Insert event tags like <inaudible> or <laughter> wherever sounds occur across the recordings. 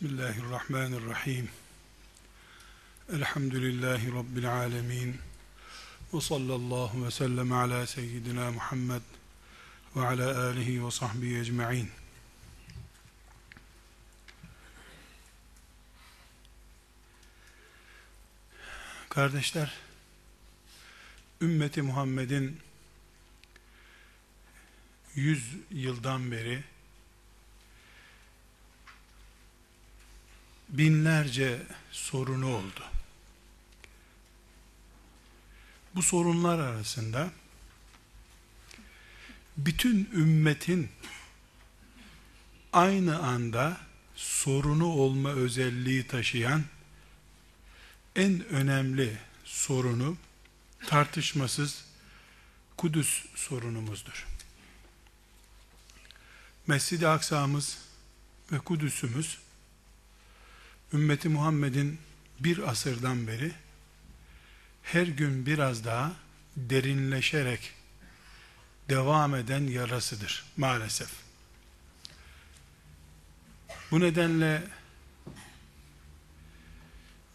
Bismillahirrahmanirrahim. Elhamdülillahi Rabbil alemin. Ve sallallahu ve sellem ala seyyidina Muhammed ve ala alihi ve sahbihi ecma'in. Kardeşler, ümmeti Muhammed'in yüz yıldan beri binlerce sorunu oldu. Bu sorunlar arasında bütün ümmetin aynı anda sorunu olma özelliği taşıyan en önemli sorunu tartışmasız Kudüs sorunumuzdur. Mescid-i Aksa'mız ve Kudüs'ümüz ümmeti Muhammed'in bir asırdan beri her gün biraz daha derinleşerek devam eden yarasıdır maalesef. Bu nedenle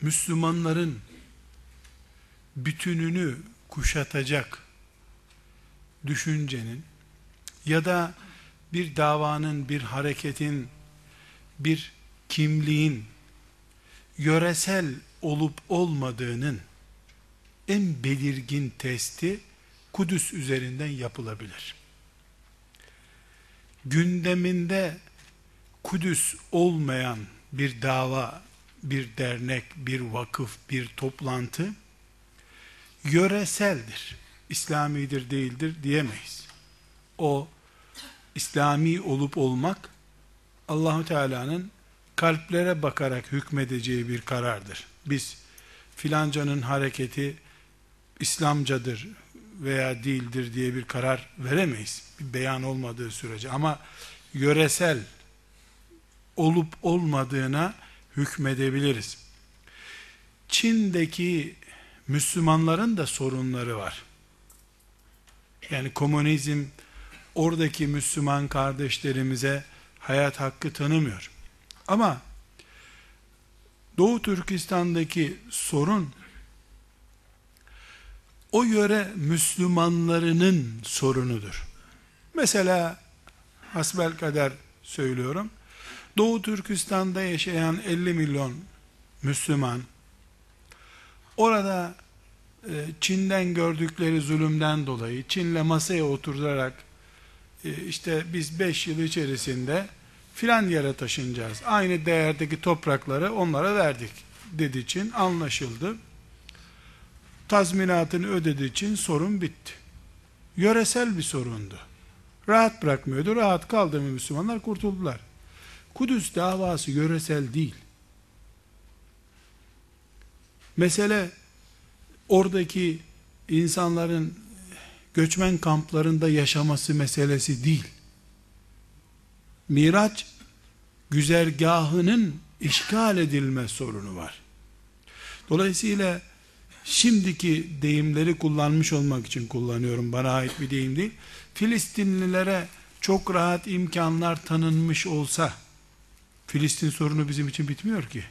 Müslümanların bütününü kuşatacak düşüncenin ya da bir davanın, bir hareketin, bir kimliğin yöresel olup olmadığının en belirgin testi Kudüs üzerinden yapılabilir. Gündeminde Kudüs olmayan bir dava, bir dernek, bir vakıf, bir toplantı yöreseldir. İslamidir değildir diyemeyiz. O İslami olup olmak Allahu Teala'nın kalplere bakarak hükmedeceği bir karardır. Biz filancanın hareketi İslamcadır veya değildir diye bir karar veremeyiz. Bir beyan olmadığı sürece ama yöresel olup olmadığına hükmedebiliriz. Çin'deki Müslümanların da sorunları var. Yani komünizm oradaki Müslüman kardeşlerimize hayat hakkı tanımıyor. Ama Doğu Türkistan'daki sorun o yöre Müslümanlarının sorunudur. Mesela hasbel kadar söylüyorum. Doğu Türkistan'da yaşayan 50 milyon Müslüman orada e, Çin'den gördükleri zulümden dolayı Çin'le masaya oturarak e, işte biz 5 yıl içerisinde filan yere taşınacağız. Aynı değerdeki toprakları onlara verdik dedi için anlaşıldı. Tazminatını ödediği için sorun bitti. Yöresel bir sorundu. Rahat bırakmıyordu. Rahat kaldı mı Müslümanlar kurtuldular. Kudüs davası yöresel değil. Mesele oradaki insanların göçmen kamplarında yaşaması meselesi değil. Miraç güzergahının işgal edilme sorunu var. Dolayısıyla şimdiki deyimleri kullanmış olmak için kullanıyorum. Bana ait bir deyim değil. Filistinlilere çok rahat imkanlar tanınmış olsa Filistin sorunu bizim için bitmiyor ki.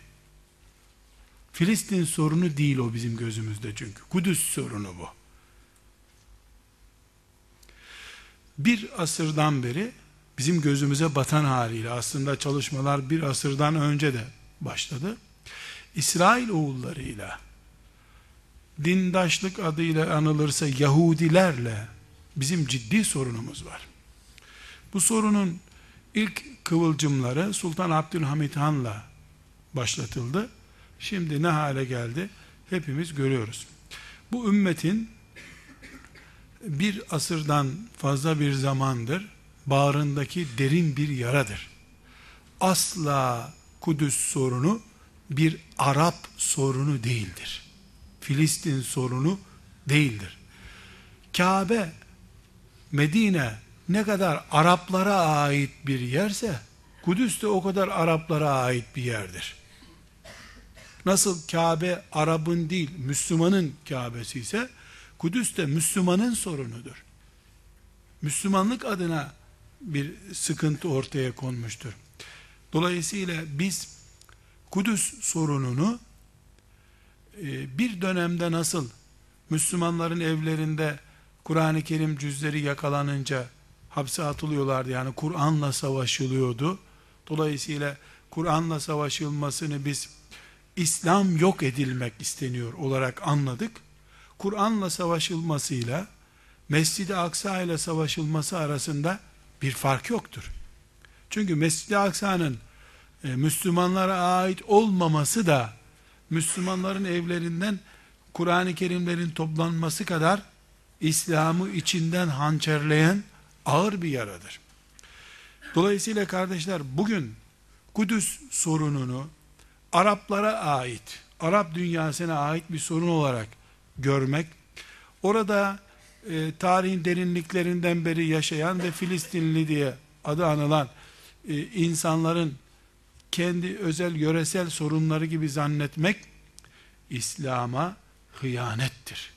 Filistin sorunu değil o bizim gözümüzde çünkü. Kudüs sorunu bu. Bir asırdan beri bizim gözümüze batan haliyle aslında çalışmalar bir asırdan önce de başladı. İsrail oğullarıyla dindaşlık adıyla anılırsa Yahudilerle bizim ciddi sorunumuz var. Bu sorunun ilk kıvılcımları Sultan Abdülhamit Han'la başlatıldı. Şimdi ne hale geldi? Hepimiz görüyoruz. Bu ümmetin bir asırdan fazla bir zamandır bağrındaki derin bir yaradır. Asla Kudüs sorunu bir Arap sorunu değildir. Filistin sorunu değildir. Kabe, Medine ne kadar Araplara ait bir yerse, Kudüs de o kadar Araplara ait bir yerdir. Nasıl Kabe Arap'ın değil, Müslümanın Kabe'si ise, Kudüs de Müslümanın sorunudur. Müslümanlık adına bir sıkıntı ortaya konmuştur. Dolayısıyla biz Kudüs sorununu e, bir dönemde nasıl Müslümanların evlerinde Kur'an-ı Kerim cüzleri yakalanınca hapse atılıyorlardı. Yani Kur'an'la savaşılıyordu. Dolayısıyla Kur'an'la savaşılmasını biz İslam yok edilmek isteniyor olarak anladık. Kur'an'la savaşılmasıyla Mescid-i Aksa ile savaşılması arasında bir fark yoktur. Çünkü Mescid-i Aksa'nın e, Müslümanlara ait olmaması da Müslümanların evlerinden Kur'an-ı Kerimlerin toplanması kadar İslam'ı içinden hançerleyen ağır bir yaradır. Dolayısıyla kardeşler bugün Kudüs sorununu Araplara ait, Arap dünyasına ait bir sorun olarak görmek, orada e, tarihin derinliklerinden beri yaşayan ve Filistinli diye adı anılan e, insanların kendi özel yöresel sorunları gibi zannetmek İslam'a hıyanettir.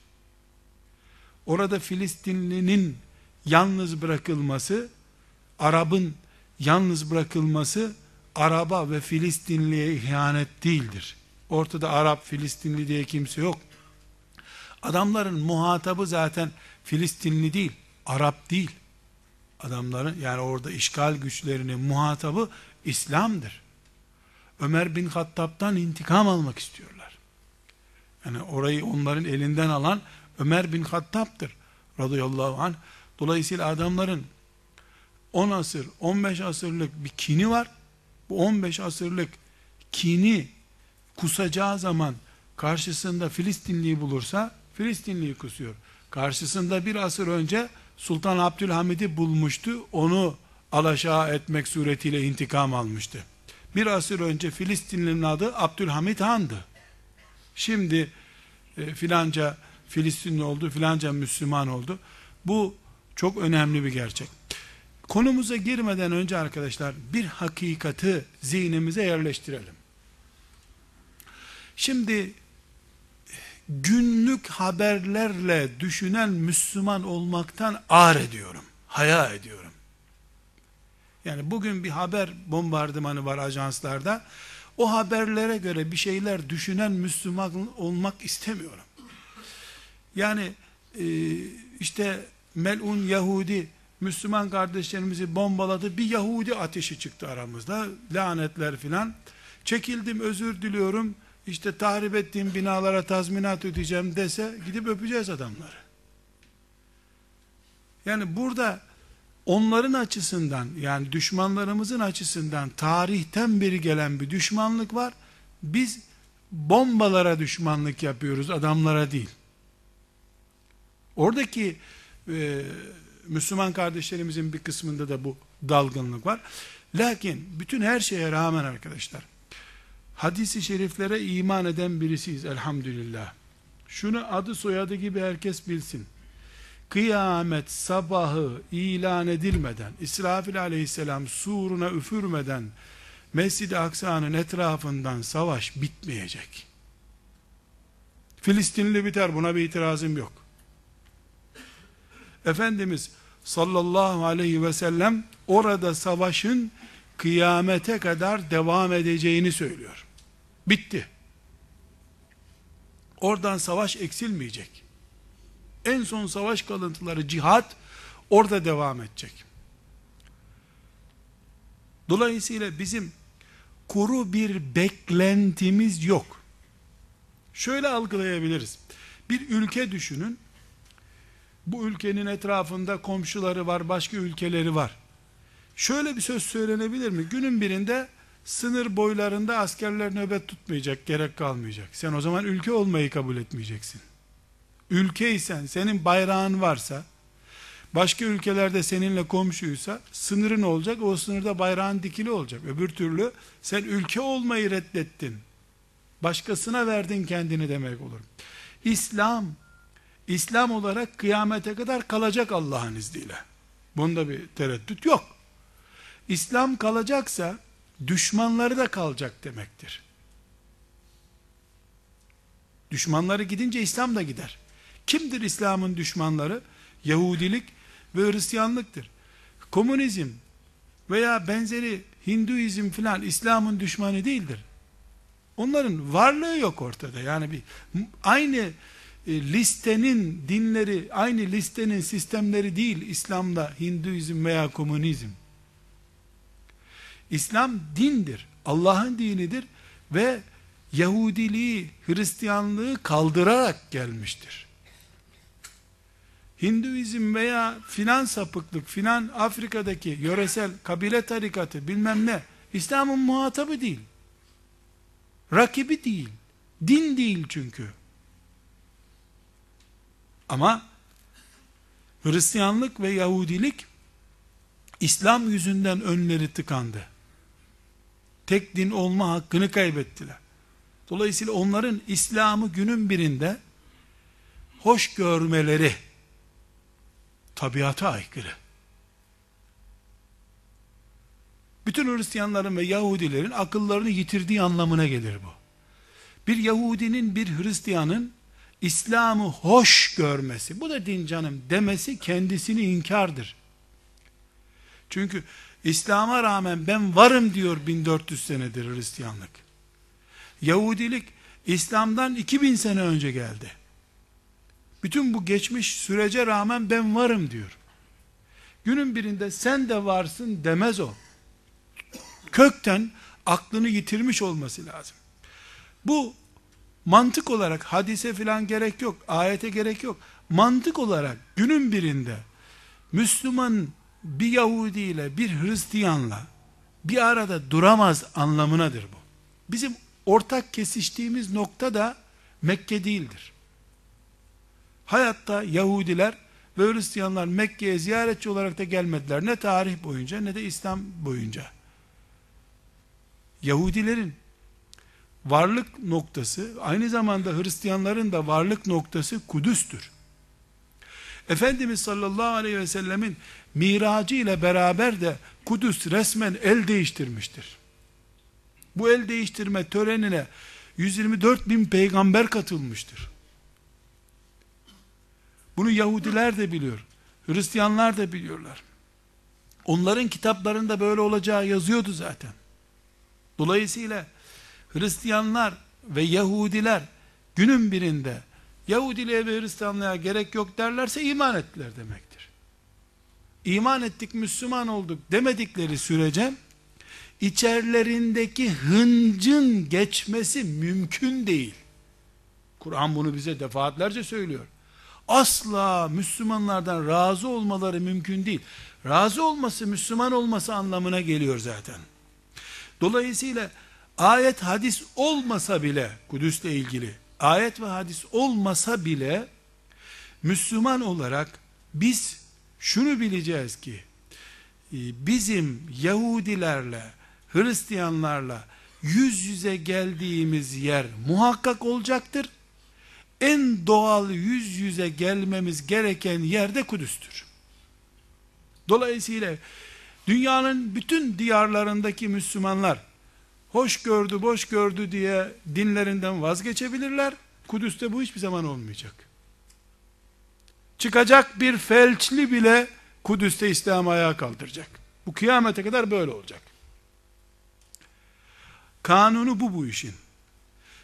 Orada Filistinlinin yalnız bırakılması, Arap'ın yalnız bırakılması Araba ve Filistinliye ihanet değildir. Ortada Arap, Filistinli diye kimse yok. Adamların muhatabı zaten Filistinli değil, Arap değil. Adamların yani orada işgal güçlerinin muhatabı İslam'dır. Ömer bin Hattab'dan intikam almak istiyorlar. Yani orayı onların elinden alan Ömer bin Hattab'dır radıyallahu anh. Dolayısıyla adamların 10 asır, 15 asırlık bir kini var. Bu 15 asırlık kini kusacağı zaman karşısında Filistinliyi bulursa Filistinliyi kusuyor. Karşısında bir asır önce Sultan Abdülhamid'i bulmuştu. Onu alaşağı etmek suretiyle intikam almıştı. Bir asır önce Filistinlinin adı Abdülhamid Han'dı. Şimdi e, filanca Filistinli oldu, filanca Müslüman oldu. Bu çok önemli bir gerçek. Konumuza girmeden önce arkadaşlar bir hakikati zihnimize yerleştirelim. Şimdi günlük haberlerle düşünen Müslüman olmaktan ağır ediyorum. Haya ediyorum. Yani bugün bir haber bombardımanı var ajanslarda. O haberlere göre bir şeyler düşünen Müslüman olmak istemiyorum. Yani e, işte melun Yahudi Müslüman kardeşlerimizi bombaladı. Bir Yahudi ateşi çıktı aramızda. Lanetler filan. Çekildim özür diliyorum. İşte tahrip ettiğim binalara tazminat ödeyeceğim dese gidip öpeceğiz adamları. Yani burada onların açısından yani düşmanlarımızın açısından tarihten beri gelen bir düşmanlık var. Biz bombalara düşmanlık yapıyoruz adamlara değil. Oradaki e, Müslüman kardeşlerimizin bir kısmında da bu dalgınlık var. Lakin bütün her şeye rağmen arkadaşlar hadisi şeriflere iman eden birisiyiz elhamdülillah. Şunu adı soyadı gibi herkes bilsin. Kıyamet sabahı ilan edilmeden, İsrafil aleyhisselam suruna üfürmeden, Mescid-i Aksa'nın etrafından savaş bitmeyecek. Filistinli biter buna bir itirazım yok. Efendimiz sallallahu aleyhi ve sellem orada savaşın kıyamete kadar devam edeceğini söylüyor. Bitti. Oradan savaş eksilmeyecek. En son savaş kalıntıları cihat orada devam edecek. Dolayısıyla bizim kuru bir beklentimiz yok. Şöyle algılayabiliriz. Bir ülke düşünün. Bu ülkenin etrafında komşuları var, başka ülkeleri var. Şöyle bir söz söylenebilir mi? Günün birinde sınır boylarında askerler nöbet tutmayacak, gerek kalmayacak. Sen o zaman ülke olmayı kabul etmeyeceksin. Ülkeysen, senin bayrağın varsa, başka ülkelerde seninle komşuysa, sınırın olacak, o sınırda bayrağın dikili olacak. Öbür türlü sen ülke olmayı reddettin. Başkasına verdin kendini demek olur. İslam, İslam olarak kıyamete kadar kalacak Allah'ın izniyle. Bunda bir tereddüt yok. İslam kalacaksa düşmanları da kalacak demektir. Düşmanları gidince İslam da gider. Kimdir İslam'ın düşmanları? Yahudilik ve Hristiyanlıktır. Komünizm veya benzeri Hinduizm filan İslam'ın düşmanı değildir. Onların varlığı yok ortada. Yani bir aynı e, listenin dinleri, aynı listenin sistemleri değil İslam'da Hinduizm veya komünizm. İslam dindir. Allah'ın dinidir ve Yahudiliği, Hristiyanlığı kaldırarak gelmiştir. Hinduizm veya filan sapıklık, filan Afrika'daki yöresel kabile tarikatı bilmem ne, İslam'ın muhatabı değil. Rakibi değil. Din değil çünkü. Ama Hristiyanlık ve Yahudilik İslam yüzünden önleri tıkandı. Tek din olma hakkını kaybettiler. Dolayısıyla onların İslam'ı günün birinde hoş görmeleri tabiata aykırı. Bütün Hristiyanların ve Yahudilerin akıllarını yitirdiği anlamına gelir bu. Bir Yahudinin bir Hristiyanın İslam'ı hoş görmesi, bu da din canım demesi kendisini inkardır. Çünkü İslam'a rağmen ben varım diyor 1400 senedir Hristiyanlık. Yahudilik İslam'dan 2000 sene önce geldi. Bütün bu geçmiş sürece rağmen ben varım diyor. Günün birinde sen de varsın demez o. Kökten aklını yitirmiş olması lazım. Bu mantık olarak hadise filan gerek yok, ayete gerek yok. Mantık olarak günün birinde Müslüman bir Yahudi ile bir Hristiyanla bir arada duramaz anlamınadır bu. Bizim ortak kesiştiğimiz nokta da Mekke değildir. Hayatta Yahudiler ve Hristiyanlar Mekke'ye ziyaretçi olarak da gelmediler. Ne tarih boyunca ne de İslam boyunca. Yahudilerin varlık noktası, aynı zamanda Hristiyanların da varlık noktası Kudüs'tür. Efendimiz sallallahu aleyhi ve sellemin miracı ile beraber de Kudüs resmen el değiştirmiştir. Bu el değiştirme törenine 124 bin peygamber katılmıştır. Bunu Yahudiler de biliyor. Hristiyanlar da biliyorlar. Onların kitaplarında böyle olacağı yazıyordu zaten. Dolayısıyla Hristiyanlar ve Yahudiler günün birinde Yahudiliğe ve Hristiyanlığa gerek yok derlerse iman ettiler demektir. İman ettik, Müslüman olduk demedikleri sürece içerlerindeki hıncın geçmesi mümkün değil. Kur'an bunu bize defaatlerce söylüyor. Asla Müslümanlardan razı olmaları mümkün değil. Razı olması Müslüman olması anlamına geliyor zaten. Dolayısıyla ayet hadis olmasa bile Kudüs'le ilgili ayet ve hadis olmasa bile Müslüman olarak biz şunu bileceğiz ki e, bizim Yahudilerle Hristiyanlarla yüz yüze geldiğimiz yer muhakkak olacaktır. En doğal yüz yüze gelmemiz gereken yerde Kudüs'tür. Dolayısıyla dünyanın bütün diyarlarındaki Müslümanlar hoş gördü, boş gördü diye dinlerinden vazgeçebilirler. Kudüs'te bu hiçbir zaman olmayacak. Çıkacak bir felçli bile Kudüs'te İslam'ı ayağa kaldıracak. Bu kıyamete kadar böyle olacak. Kanunu bu bu işin.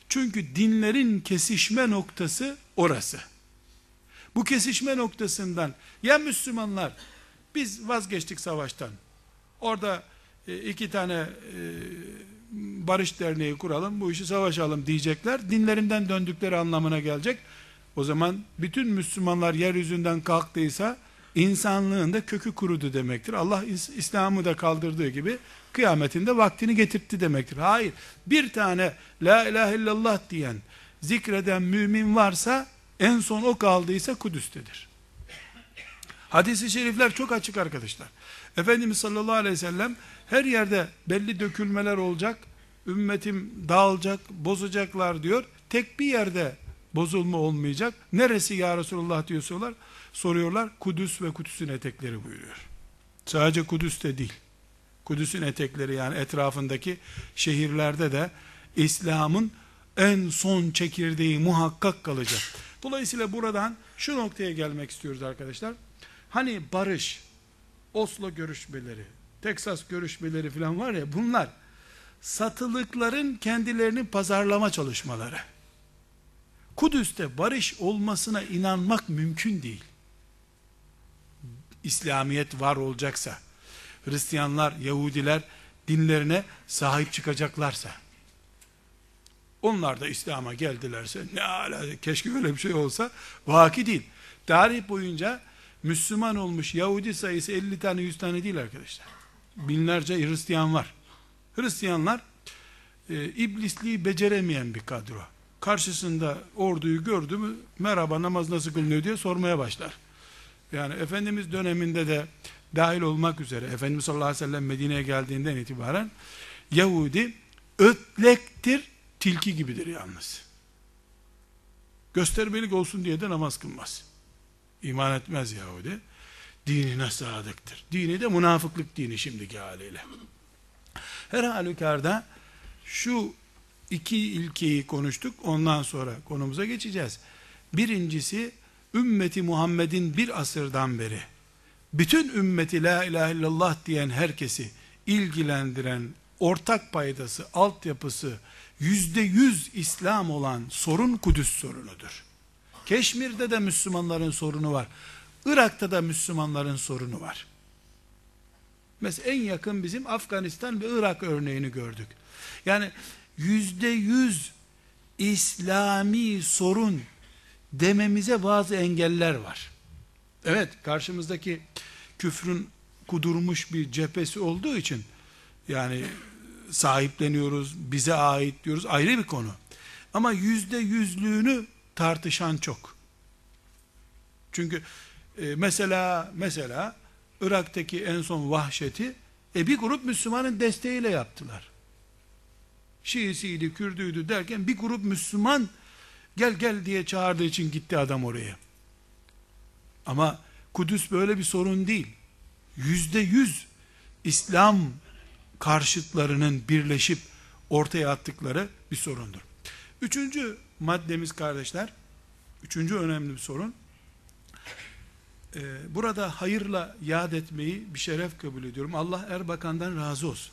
Çünkü dinlerin kesişme noktası orası. Bu kesişme noktasından ya Müslümanlar biz vazgeçtik savaştan. Orada e, iki tane e, barış derneği kuralım, bu işi savaşalım diyecekler. Dinlerinden döndükleri anlamına gelecek. O zaman bütün Müslümanlar yeryüzünden kalktıysa insanlığın da kökü kurudu demektir. Allah İslam'ı da kaldırdığı gibi kıyametinde vaktini getirtti demektir. Hayır. Bir tane la ilahe illallah diyen, zikreden mümin varsa en son o kaldıysa Kudüs'tedir. Hadis-i şerifler çok açık arkadaşlar. Efendimiz sallallahu aleyhi ve sellem her yerde belli dökülmeler olacak, ümmetim dağılacak, bozacaklar diyor. Tek bir yerde bozulma olmayacak. Neresi ya Resulullah diyorlar. Soruyorlar. Kudüs ve Kudüs'ün etekleri buyuruyor. Sadece Kudüs'te değil. Kudüs'ün etekleri yani etrafındaki şehirlerde de İslam'ın en son çekirdeği muhakkak kalacak. Dolayısıyla buradan şu noktaya gelmek istiyoruz arkadaşlar. Hani barış, Oslo görüşmeleri, Teksas görüşmeleri falan var ya bunlar satılıkların kendilerini pazarlama çalışmaları. Kudüs'te barış olmasına inanmak mümkün değil. İslamiyet var olacaksa, Hristiyanlar, Yahudiler dinlerine sahip çıkacaklarsa, onlar da İslam'a geldilerse ne ala keşke öyle bir şey olsa vaki değil. Tarih boyunca Müslüman olmuş Yahudi sayısı 50 tane 100 tane değil arkadaşlar. Binlerce Hristiyan var. Hristiyanlar e, iblisliği beceremeyen bir kadro. Karşısında orduyu gördü mü merhaba namaz nasıl kılınıyor diye sormaya başlar. Yani Efendimiz döneminde de dahil olmak üzere Efendimiz sallallahu aleyhi ve sellem Medine'ye geldiğinden itibaren Yahudi ötlektir, tilki gibidir yalnız. Göstermelik olsun diye de namaz kılmaz. İman etmez Yahudi. Dinine sadıktır. Dini de münafıklık dini şimdiki haliyle. Her halükarda şu iki ilkeyi konuştuk. Ondan sonra konumuza geçeceğiz. Birincisi ümmeti Muhammed'in bir asırdan beri bütün ümmeti la ilahe illallah diyen herkesi ilgilendiren ortak paydası, altyapısı yüzde yüz İslam olan sorun Kudüs sorunudur. Keşmir'de de Müslümanların sorunu var. Irak'ta da Müslümanların sorunu var. Mesela en yakın bizim Afganistan ve Irak örneğini gördük. Yani yüzde yüz İslami sorun dememize bazı engeller var. Evet karşımızdaki küfrün kudurmuş bir cephesi olduğu için yani sahipleniyoruz, bize ait diyoruz ayrı bir konu. Ama yüzde yüzlüğünü tartışan çok. Çünkü e, mesela mesela Irak'taki en son vahşeti e, bir grup Müslümanın desteğiyle yaptılar. Şiisiydi, Kürdüydü derken bir grup Müslüman gel gel diye çağırdığı için gitti adam oraya. Ama Kudüs böyle bir sorun değil. Yüzde yüz İslam karşıtlarının birleşip ortaya attıkları bir sorundur. Üçüncü maddemiz kardeşler, üçüncü önemli bir sorun, ee, burada hayırla yad etmeyi bir şeref kabul ediyorum. Allah Erbakan'dan razı olsun.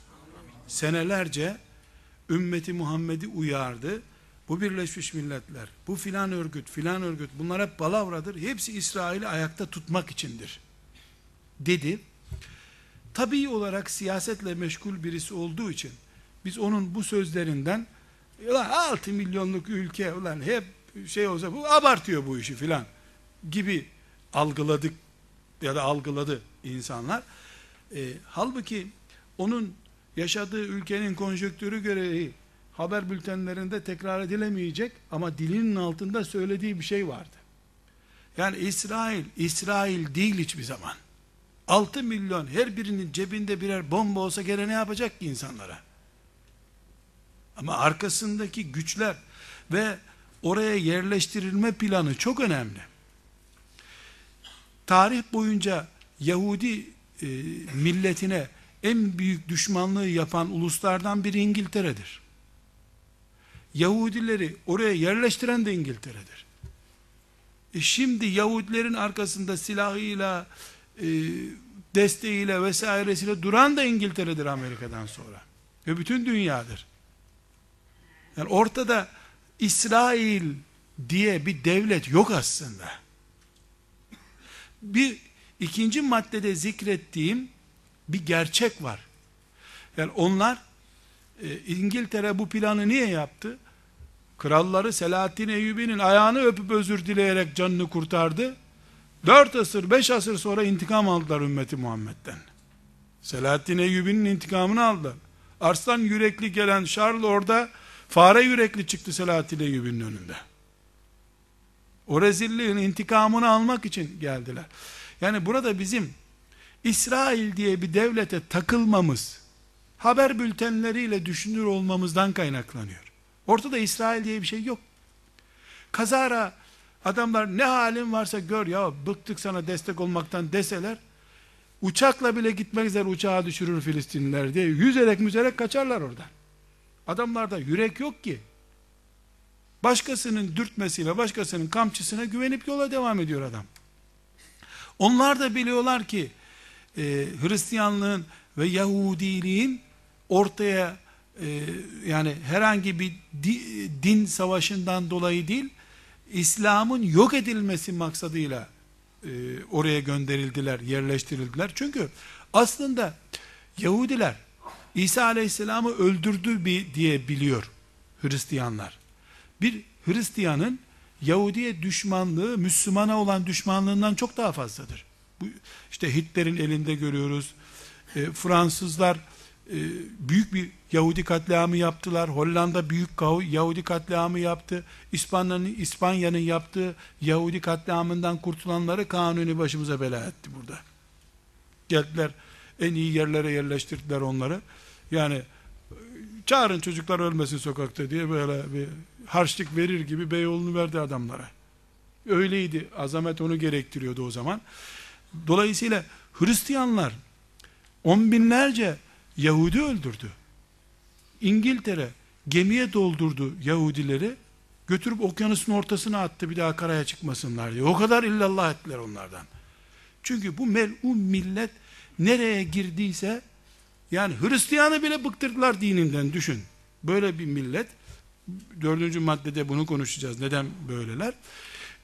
Senelerce ümmeti Muhammed'i uyardı. Bu Birleşmiş Milletler, bu filan örgüt, filan örgüt bunlar hep palavradır. Hepsi İsrail'i ayakta tutmak içindir. Dedi. Tabii olarak siyasetle meşgul birisi olduğu için biz onun bu sözlerinden ulan 6 milyonluk ülke ulan hep şey olsa bu abartıyor bu işi filan gibi algıladık ya da algıladı insanlar. E, halbuki onun yaşadığı ülkenin konjöktürü gereği haber bültenlerinde tekrar edilemeyecek ama dilinin altında söylediği bir şey vardı. Yani İsrail, İsrail değil hiçbir zaman. 6 milyon her birinin cebinde birer bomba olsa gene ne yapacak ki insanlara? Ama arkasındaki güçler ve oraya yerleştirilme planı çok önemli. Tarih boyunca Yahudi e, milletine en büyük düşmanlığı yapan uluslardan biri İngiltere'dir. Yahudileri oraya yerleştiren de İngiltere'dir. E şimdi Yahudilerin arkasında silahıyla, e, desteğiyle vesairesiyle duran da İngiltere'dir Amerika'dan sonra. Ve bütün dünyadır. Yani ortada İsrail diye bir devlet yok aslında. Bir ikinci maddede zikrettiğim bir gerçek var. Yani onlar e, İngiltere bu planı niye yaptı? Kralları Selahaddin Eyyubi'nin ayağını öpüp özür dileyerek canını kurtardı. Dört asır, beş asır sonra intikam aldılar ümmeti Muhammed'den. Selahaddin Eyyubi'nin intikamını aldılar. Arslan yürekli gelen Şarl orada fare yürekli çıktı Selahaddin Eyyubi'nin önünde. O rezilliğin intikamını almak için geldiler. Yani burada bizim İsrail diye bir devlete takılmamız, haber bültenleriyle düşünür olmamızdan kaynaklanıyor. Ortada İsrail diye bir şey yok. Kazara adamlar ne halin varsa gör ya bıktık sana destek olmaktan deseler, uçakla bile gitmek üzere uçağa düşürür Filistinliler diye yüzerek müzerek kaçarlar oradan. Adamlarda yürek yok ki. Başkasının dürtmesiyle, başkasının kamçısına güvenip yola devam ediyor adam. Onlar da biliyorlar ki e, Hristiyanlığın ve Yahudiliğin ortaya e, yani herhangi bir di, din savaşından dolayı değil, İslam'ın yok edilmesi maksadıyla e, oraya gönderildiler, yerleştirildiler. Çünkü aslında Yahudiler İsa Aleyhisselam'ı öldürdü bir diye biliyor Hristiyanlar. Bir Hristiyanın Yahudiye düşmanlığı Müslümana olan düşmanlığından çok daha fazladır. Bu işte Hitler'in elinde görüyoruz. E, Fransızlar e, büyük bir Yahudi katliamı yaptılar. Hollanda büyük Yahudi katliamı yaptı. İspanya'nın İspanya'nın yaptığı Yahudi katliamından kurtulanları kanuni başımıza bela etti burada. Geldiler en iyi yerlere yerleştirdiler onları. Yani çağırın çocuklar ölmesin sokakta diye böyle bir harçlık verir gibi Beyoğlu'nu verdi adamlara. Öyleydi. Azamet onu gerektiriyordu o zaman. Dolayısıyla Hristiyanlar on binlerce Yahudi öldürdü. İngiltere gemiye doldurdu Yahudileri götürüp okyanusun ortasına attı bir daha karaya çıkmasınlar diye. O kadar illallah ettiler onlardan. Çünkü bu melun millet nereye girdiyse yani Hristiyanı bile bıktırdılar dininden düşün. Böyle bir millet dördüncü maddede bunu konuşacağız. Neden böyleler?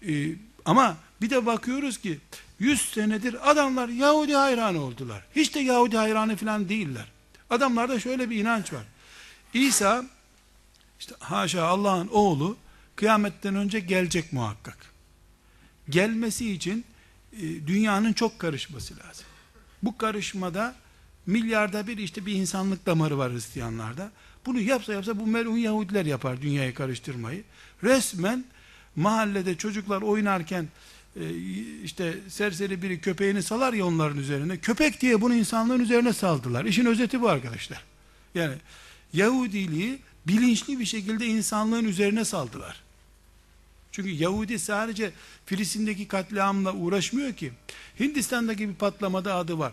Ee, ama bir de bakıyoruz ki 100 senedir adamlar Yahudi hayranı oldular. Hiç de Yahudi hayranı falan değiller. Adamlarda şöyle bir inanç var. İsa işte haşa Allah'ın oğlu kıyametten önce gelecek muhakkak. Gelmesi için e, dünyanın çok karışması lazım. Bu karışmada milyarda bir işte bir insanlık damarı var Hristiyanlarda. Bunu yapsa yapsa bu melun Yahudiler yapar dünyayı karıştırmayı. Resmen mahallede çocuklar oynarken e, işte serseri biri köpeğini salar ya onların üzerine. Köpek diye bunu insanlığın üzerine saldılar. İşin özeti bu arkadaşlar. Yani Yahudiliği bilinçli bir şekilde insanlığın üzerine saldılar. Çünkü Yahudi sadece Filistin'deki katliamla uğraşmıyor ki. Hindistan'daki bir patlamada adı var.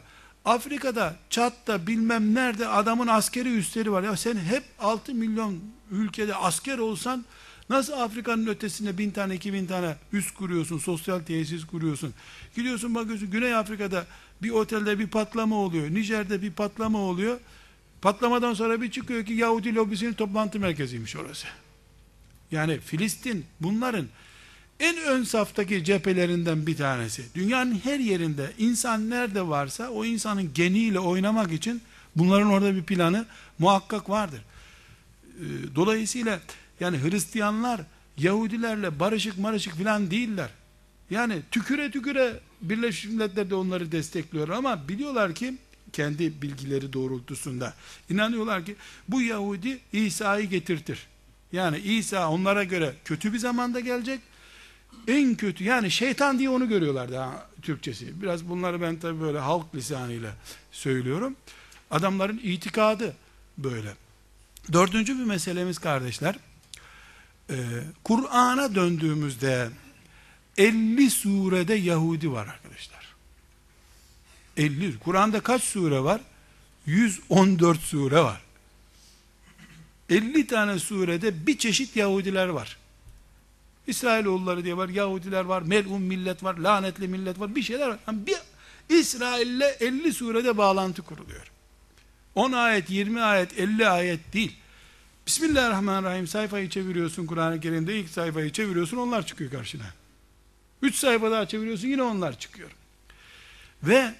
Afrika'da, Çat'ta bilmem nerede adamın askeri üstleri var. Ya sen hep 6 milyon ülkede asker olsan nasıl Afrika'nın ötesinde bin tane iki bin tane üst kuruyorsun, sosyal tesis kuruyorsun. Gidiyorsun bakıyorsun Güney Afrika'da bir otelde bir patlama oluyor. Nijer'de bir patlama oluyor. Patlamadan sonra bir çıkıyor ki Yahudi lobisinin toplantı merkeziymiş orası. Yani Filistin bunların en ön saftaki cephelerinden bir tanesi. Dünyanın her yerinde insan nerede varsa o insanın geniyle oynamak için bunların orada bir planı muhakkak vardır. Ee, dolayısıyla yani Hristiyanlar Yahudilerle barışık marışık filan değiller. Yani tüküre tüküre Birleşmiş Milletler de onları destekliyor ama biliyorlar ki kendi bilgileri doğrultusunda inanıyorlar ki bu Yahudi İsa'yı getirtir. Yani İsa onlara göre kötü bir zamanda gelecek en kötü yani şeytan diye onu görüyorlar daha Türkçesi. Biraz bunları ben tabi böyle halk lisanıyla söylüyorum. Adamların itikadı böyle. Dördüncü bir meselemiz kardeşler. Ee, Kur'an'a döndüğümüzde 50 surede Yahudi var arkadaşlar. 50. Kur'an'da kaç sure var? 114 sure var. 50 tane surede bir çeşit Yahudiler var. İsrailoğulları diye var, Yahudiler var, melun millet var, lanetli millet var, bir şeyler var. Yani bir İsrail'le 50 surede bağlantı kuruluyor. 10 ayet, 20 ayet, 50 ayet değil. Bismillahirrahmanirrahim sayfayı çeviriyorsun Kur'an-ı Kerim'de ilk sayfayı çeviriyorsun onlar çıkıyor karşına. 3 sayfa daha çeviriyorsun yine onlar çıkıyor. Ve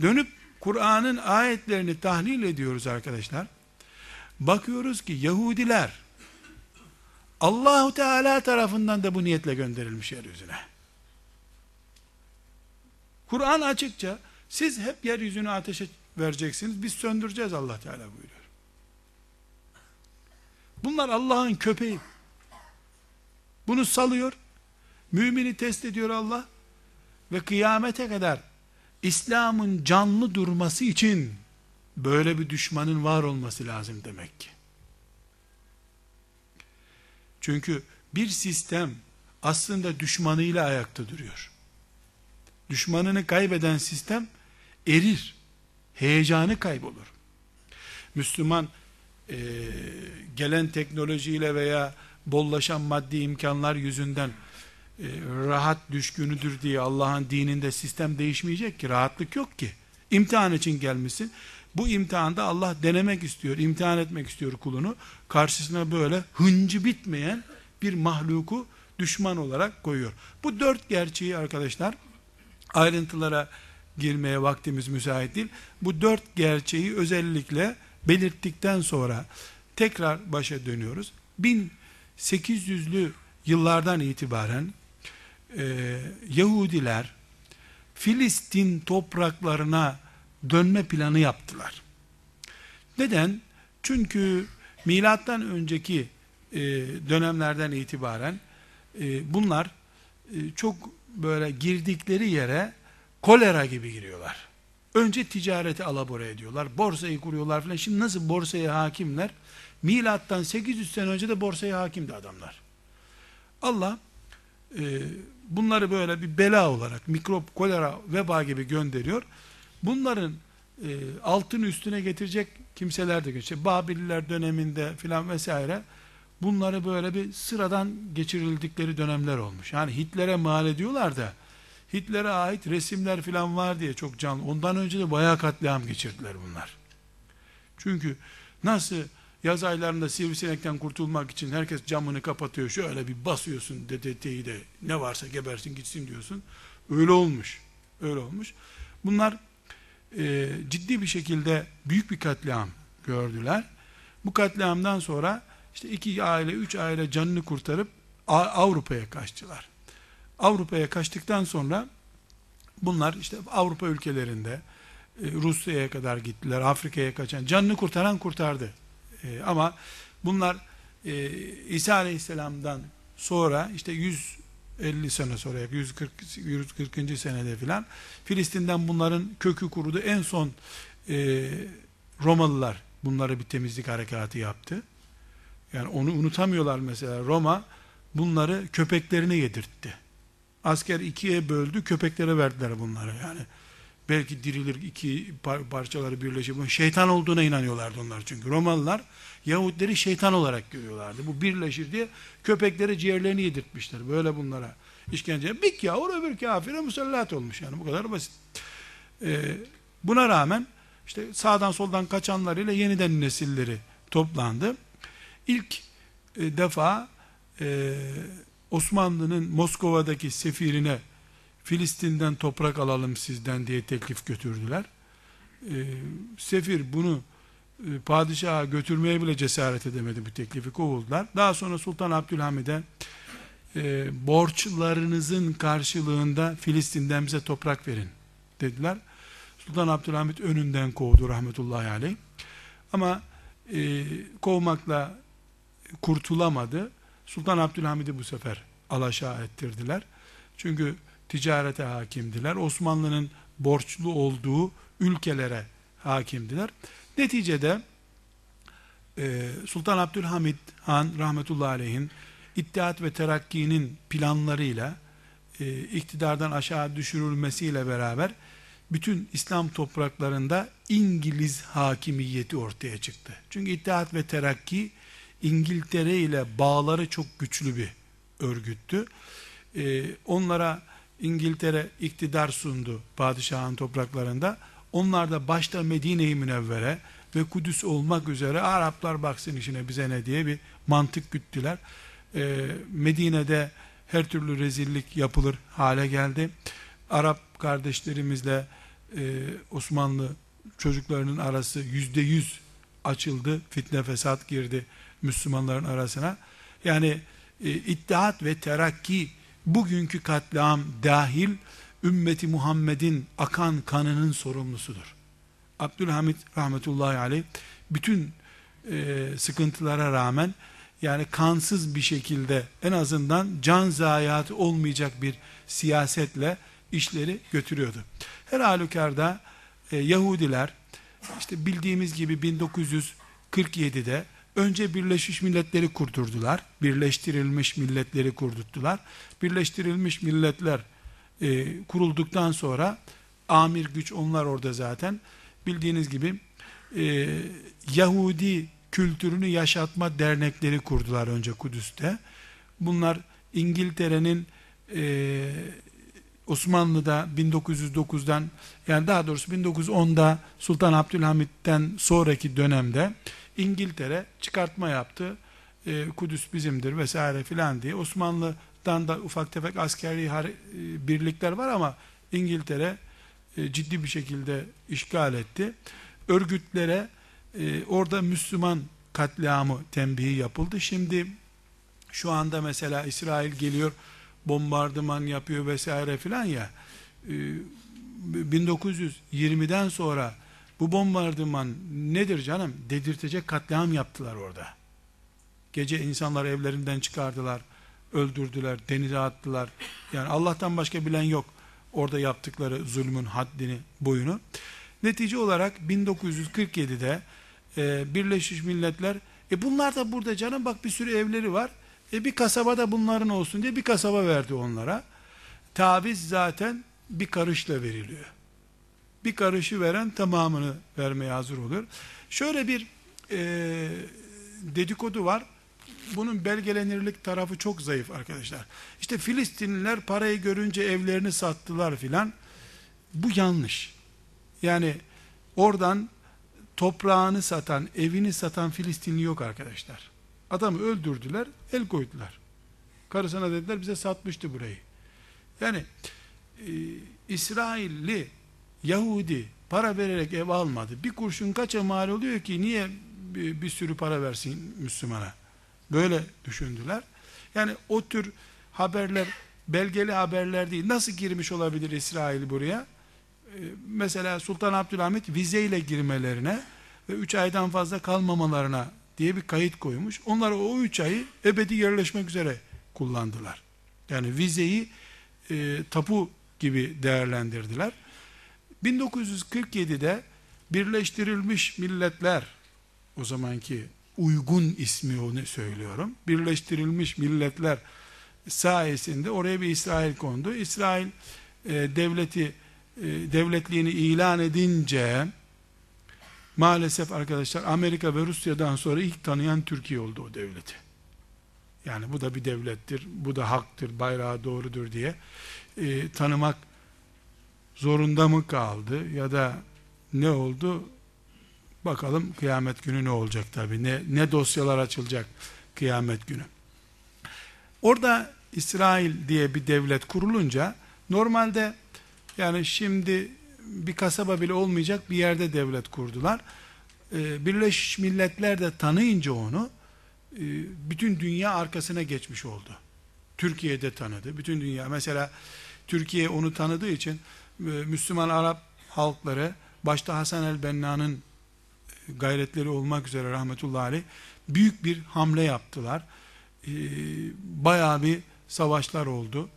dönüp Kur'an'ın ayetlerini tahlil ediyoruz arkadaşlar. Bakıyoruz ki Yahudiler Allahu Teala tarafından da bu niyetle gönderilmiş yeryüzüne. Kur'an açıkça siz hep yeryüzünü ateşe vereceksiniz. Biz söndüreceğiz Allah Teala buyuruyor. Bunlar Allah'ın köpeği. Bunu salıyor. Mümini test ediyor Allah. Ve kıyamete kadar İslam'ın canlı durması için böyle bir düşmanın var olması lazım demek ki. Çünkü bir sistem aslında düşmanıyla ayakta duruyor. Düşmanını kaybeden sistem erir. Heyecanı kaybolur. Müslüman e, gelen teknolojiyle veya bollaşan maddi imkanlar yüzünden e, rahat düşkünüdür diye Allah'ın dininde sistem değişmeyecek ki. Rahatlık yok ki. İmtihan için gelmişsin. Bu imtihanda Allah denemek istiyor, imtihan etmek istiyor kulunu. Karşısına böyle hıncı bitmeyen bir mahluku düşman olarak koyuyor. Bu dört gerçeği arkadaşlar ayrıntılara girmeye vaktimiz müsait değil. Bu dört gerçeği özellikle belirttikten sonra tekrar başa dönüyoruz. 1800'lü yıllardan itibaren e, Yahudiler Filistin topraklarına dönme planı yaptılar. Neden? Çünkü milattan önceki e, dönemlerden itibaren e, bunlar e, çok böyle girdikleri yere kolera gibi giriyorlar. Önce ticareti alabora ediyorlar. Borsayı kuruyorlar falan. Şimdi nasıl borsaya hakimler? Milattan 800 sene önce de borsaya hakimdi adamlar. Allah e, bunları böyle bir bela olarak mikrop, kolera, veba gibi gönderiyor. Bunların e, altını üstüne getirecek kimseler de geçiyor. Babililer döneminde filan vesaire bunları böyle bir sıradan geçirildikleri dönemler olmuş. Yani Hitler'e mal ediyorlar da Hitler'e ait resimler filan var diye çok canlı. Ondan önce de bayağı katliam geçirdiler bunlar. Çünkü nasıl yaz aylarında sivrisinekten kurtulmak için herkes camını kapatıyor. Şöyle bir basıyorsun DDT'yi de ne varsa gebersin gitsin diyorsun. Öyle olmuş. Öyle olmuş. Bunlar e, ciddi bir şekilde büyük bir katliam gördüler. Bu katliamdan sonra işte iki aile, üç aile canını kurtarıp Avrupa'ya kaçtılar. Avrupa'ya kaçtıktan sonra bunlar işte Avrupa ülkelerinde e, Rusya'ya kadar gittiler, Afrika'ya kaçan, canını kurtaran kurtardı. E, ama bunlar e, İsa Aleyhisselam'dan sonra işte 150 sene sonra 140 140. senede filan Filistin'den bunların kökü kurudu. En son e, Romalılar bunları bir temizlik harekatı yaptı. Yani onu unutamıyorlar mesela. Roma bunları köpeklerine yedirtti. Asker ikiye böldü, köpeklere verdiler bunları. Yani belki dirilir iki parçaları birleşip şeytan olduğuna inanıyorlardı onlar çünkü. Romalılar Yahudileri şeytan olarak görüyorlardı. Bu birleşir diye köpeklere ciğerlerini yedirtmişler. Böyle bunlara işkence. Bir kâhur öbür kafire musallat olmuş yani bu kadar basit. Ee, buna rağmen işte sağdan soldan kaçanlarıyla yeniden nesilleri toplandı. İlk e, defa e, Osmanlı'nın Moskova'daki sefirine Filistin'den toprak alalım sizden diye teklif götürdüler. E, sefir bunu e, padişaha götürmeye bile cesaret edemedi bu teklifi kovuldular. Daha sonra Sultan Abdülhamid'e e, borçlarınızın karşılığında Filistin'den bize toprak verin dediler. Sultan Abdülhamid önünden kovdu rahmetullahi aleyh. Ama e, kovmakla kurtulamadı. Sultan Abdülhamid'i bu sefer alaşağı ettirdiler. Çünkü ticarete hakimdiler. Osmanlı'nın borçlu olduğu ülkelere hakimdiler. Neticede e, Sultan Abdülhamid Han rahmetullahi aleyhin İttihat ve Terakki'nin planlarıyla e, iktidardan aşağı düşürülmesiyle beraber bütün İslam topraklarında İngiliz hakimiyeti ortaya çıktı. Çünkü İttihat ve Terakki İngiltere ile bağları çok güçlü bir örgüttü. Ee, onlara İngiltere iktidar sundu padişahın topraklarında. Onlar da başta Medine-i Münevvere ve Kudüs olmak üzere Araplar baksın işine bize ne diye bir mantık güttüler. Ee, Medine'de her türlü rezillik yapılır hale geldi. Arap kardeşlerimizle e, Osmanlı çocuklarının arası yüzde yüz açıldı. Fitne fesat girdi Müslümanların arasına. Yani e, İttihat ve Terakki bugünkü katliam dahil ümmeti Muhammed'in akan kanının sorumlusudur. Abdülhamid rahmetullahi aleyh bütün e, sıkıntılara rağmen yani kansız bir şekilde en azından can zayiatı olmayacak bir siyasetle işleri götürüyordu. Her halükarda e, Yahudiler işte bildiğimiz gibi 1947'de Önce Birleşmiş Milletleri kurdurdular. Birleştirilmiş milletleri kurdurttular. Birleştirilmiş milletler e, kurulduktan sonra amir güç onlar orada zaten. Bildiğiniz gibi e, Yahudi kültürünü yaşatma dernekleri kurdular önce Kudüs'te. Bunlar İngiltere'nin e, Osmanlı'da 1909'dan yani daha doğrusu 1910'da Sultan Abdülhamit'ten sonraki dönemde İngiltere çıkartma yaptı. E, Kudüs bizimdir vesaire filan diye. Osmanlı'dan da ufak tefek askeri e, birlikler var ama İngiltere e, ciddi bir şekilde işgal etti. Örgütlere e, orada Müslüman katliamı tembihi yapıldı. Şimdi şu anda mesela İsrail geliyor bombardıman yapıyor vesaire filan ya 1920'den sonra bu bombardıman nedir canım? Dedirtecek katliam yaptılar orada. Gece insanlar evlerinden çıkardılar, öldürdüler, denize attılar. Yani Allah'tan başka bilen yok orada yaptıkları zulmün haddini, boyunu. Netice olarak 1947'de e, Birleşmiş Milletler e bunlar da burada canım bak bir sürü evleri var. E bir kasaba da bunların olsun diye bir kasaba verdi onlara. Taviz zaten bir karışla veriliyor. Bir karışı veren tamamını vermeye hazır oluyor. Şöyle bir e, dedikodu var. Bunun belgelenirlik tarafı çok zayıf arkadaşlar. İşte Filistinliler parayı görünce evlerini sattılar filan. Bu yanlış. Yani oradan toprağını satan, evini satan Filistinli yok arkadaşlar. Adamı öldürdüler, el koydular. Karısına dediler bize satmıştı burayı. Yani e, İsrailli, Yahudi para vererek ev almadı. Bir kurşun kaça mal oluyor ki niye bir, bir sürü para versin Müslümana? Böyle düşündüler. Yani o tür haberler belgeli haberler değil. Nasıl girmiş olabilir İsrail buraya? Ee, mesela Sultan Abdülhamit vizeyle girmelerine ve 3 aydan fazla kalmamalarına diye bir kayıt koymuş. Onlar o 3 ayı ebedi yerleşmek üzere kullandılar. Yani vizeyi e, tapu gibi değerlendirdiler. 1947'de Birleştirilmiş Milletler o zamanki uygun ismi onu söylüyorum. Birleştirilmiş Milletler sayesinde oraya bir İsrail kondu. İsrail e, devleti e, devletliğini ilan edince maalesef arkadaşlar Amerika ve Rusya'dan sonra ilk tanıyan Türkiye oldu o devleti. Yani bu da bir devlettir, bu da haktır, bayrağı doğrudur diye e, tanımak zorunda mı kaldı ya da ne oldu? Bakalım kıyamet günü ne olacak tabi. Ne, ne dosyalar açılacak kıyamet günü. Orada İsrail diye bir devlet kurulunca normalde yani şimdi bir kasaba bile olmayacak bir yerde devlet kurdular. Ee, Birleşmiş Milletler de tanıyınca onu e, bütün dünya arkasına geçmiş oldu. Türkiye'de tanıdı. Bütün dünya mesela Türkiye onu tanıdığı için Müslüman Arap halkları başta Hasan el-Benna'nın gayretleri olmak üzere rahmetullahi aleyh büyük bir hamle yaptılar. E, bayağı bir savaşlar oldu.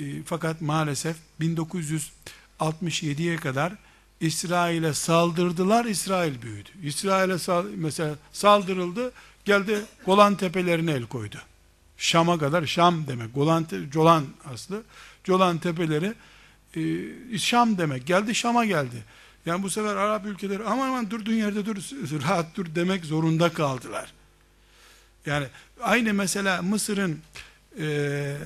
E, fakat maalesef 1967'ye kadar İsrail'e saldırdılar, İsrail büyüdü. İsrail'e sal mesela saldırıldı, geldi Golan tepelerine el koydu. Şam'a kadar, Şam demek, Golan, Colan aslı, Colan tepeleri, e, Şam demek, geldi Şam'a geldi. Yani bu sefer Arap ülkeleri aman aman durduğun yerde dur, <laughs> rahat dur demek zorunda kaldılar. Yani aynı mesela Mısır'ın e,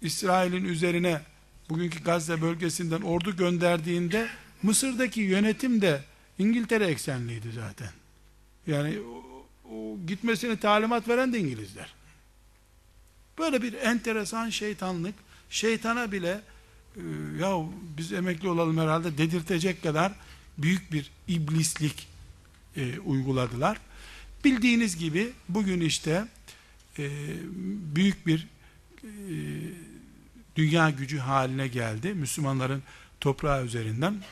İsrail'in üzerine bugünkü Gazze bölgesinden ordu gönderdiğinde Mısır'daki yönetim de İngiltere eksenliydi zaten. Yani o, o gitmesine talimat veren de İngilizler. Böyle bir enteresan şeytanlık, şeytana bile ya biz emekli olalım herhalde dedirtecek kadar büyük bir iblislik e, uyguladılar. Bildiğiniz gibi bugün işte e, büyük bir e, dünya gücü haline geldi. Müslümanların toprağı üzerinden.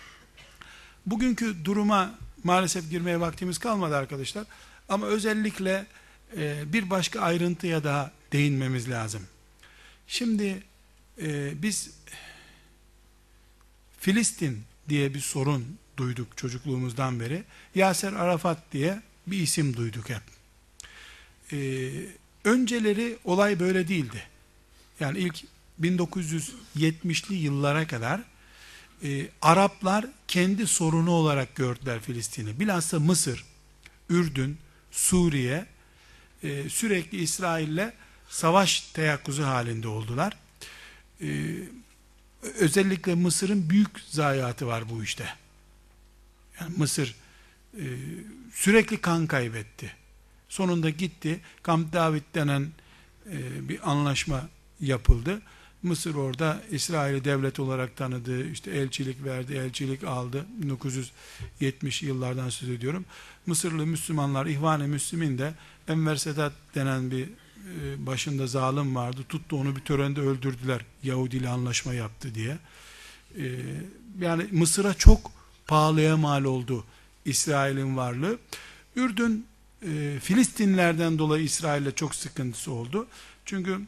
Bugünkü duruma maalesef girmeye vaktimiz kalmadı arkadaşlar. Ama özellikle e, bir başka ayrıntıya daha değinmemiz lazım. Şimdi e, biz Filistin diye bir sorun duyduk çocukluğumuzdan beri. Yaser Arafat diye bir isim duyduk hep. Ee, önceleri olay böyle değildi. Yani ilk 1970'li yıllara kadar e, Araplar kendi sorunu olarak gördüler Filistin'i. Bilhassa Mısır, Ürdün, Suriye e, sürekli İsrail'le savaş teyakkuzu halinde oldular. E, özellikle Mısır'ın büyük zayiatı var bu işte. Yani Mısır e, sürekli kan kaybetti. Sonunda gitti. Kamp David denen e, bir anlaşma yapıldı. Mısır orada İsrail'i devlet olarak tanıdı, işte elçilik verdi, elçilik aldı. 1970 yıllardan söz ediyorum. Mısırlı Müslümanlar, İhvan-ı Müslümin de Enver Sedat denen bir başında zalim vardı. Tuttu onu bir törende öldürdüler. Yahudi ile anlaşma yaptı diye. E, yani Mısır'a çok pahalıya mal oldu İsrail'in varlığı. Ürdün e, Filistinlerden dolayı İsrail'le çok sıkıntısı oldu. Çünkü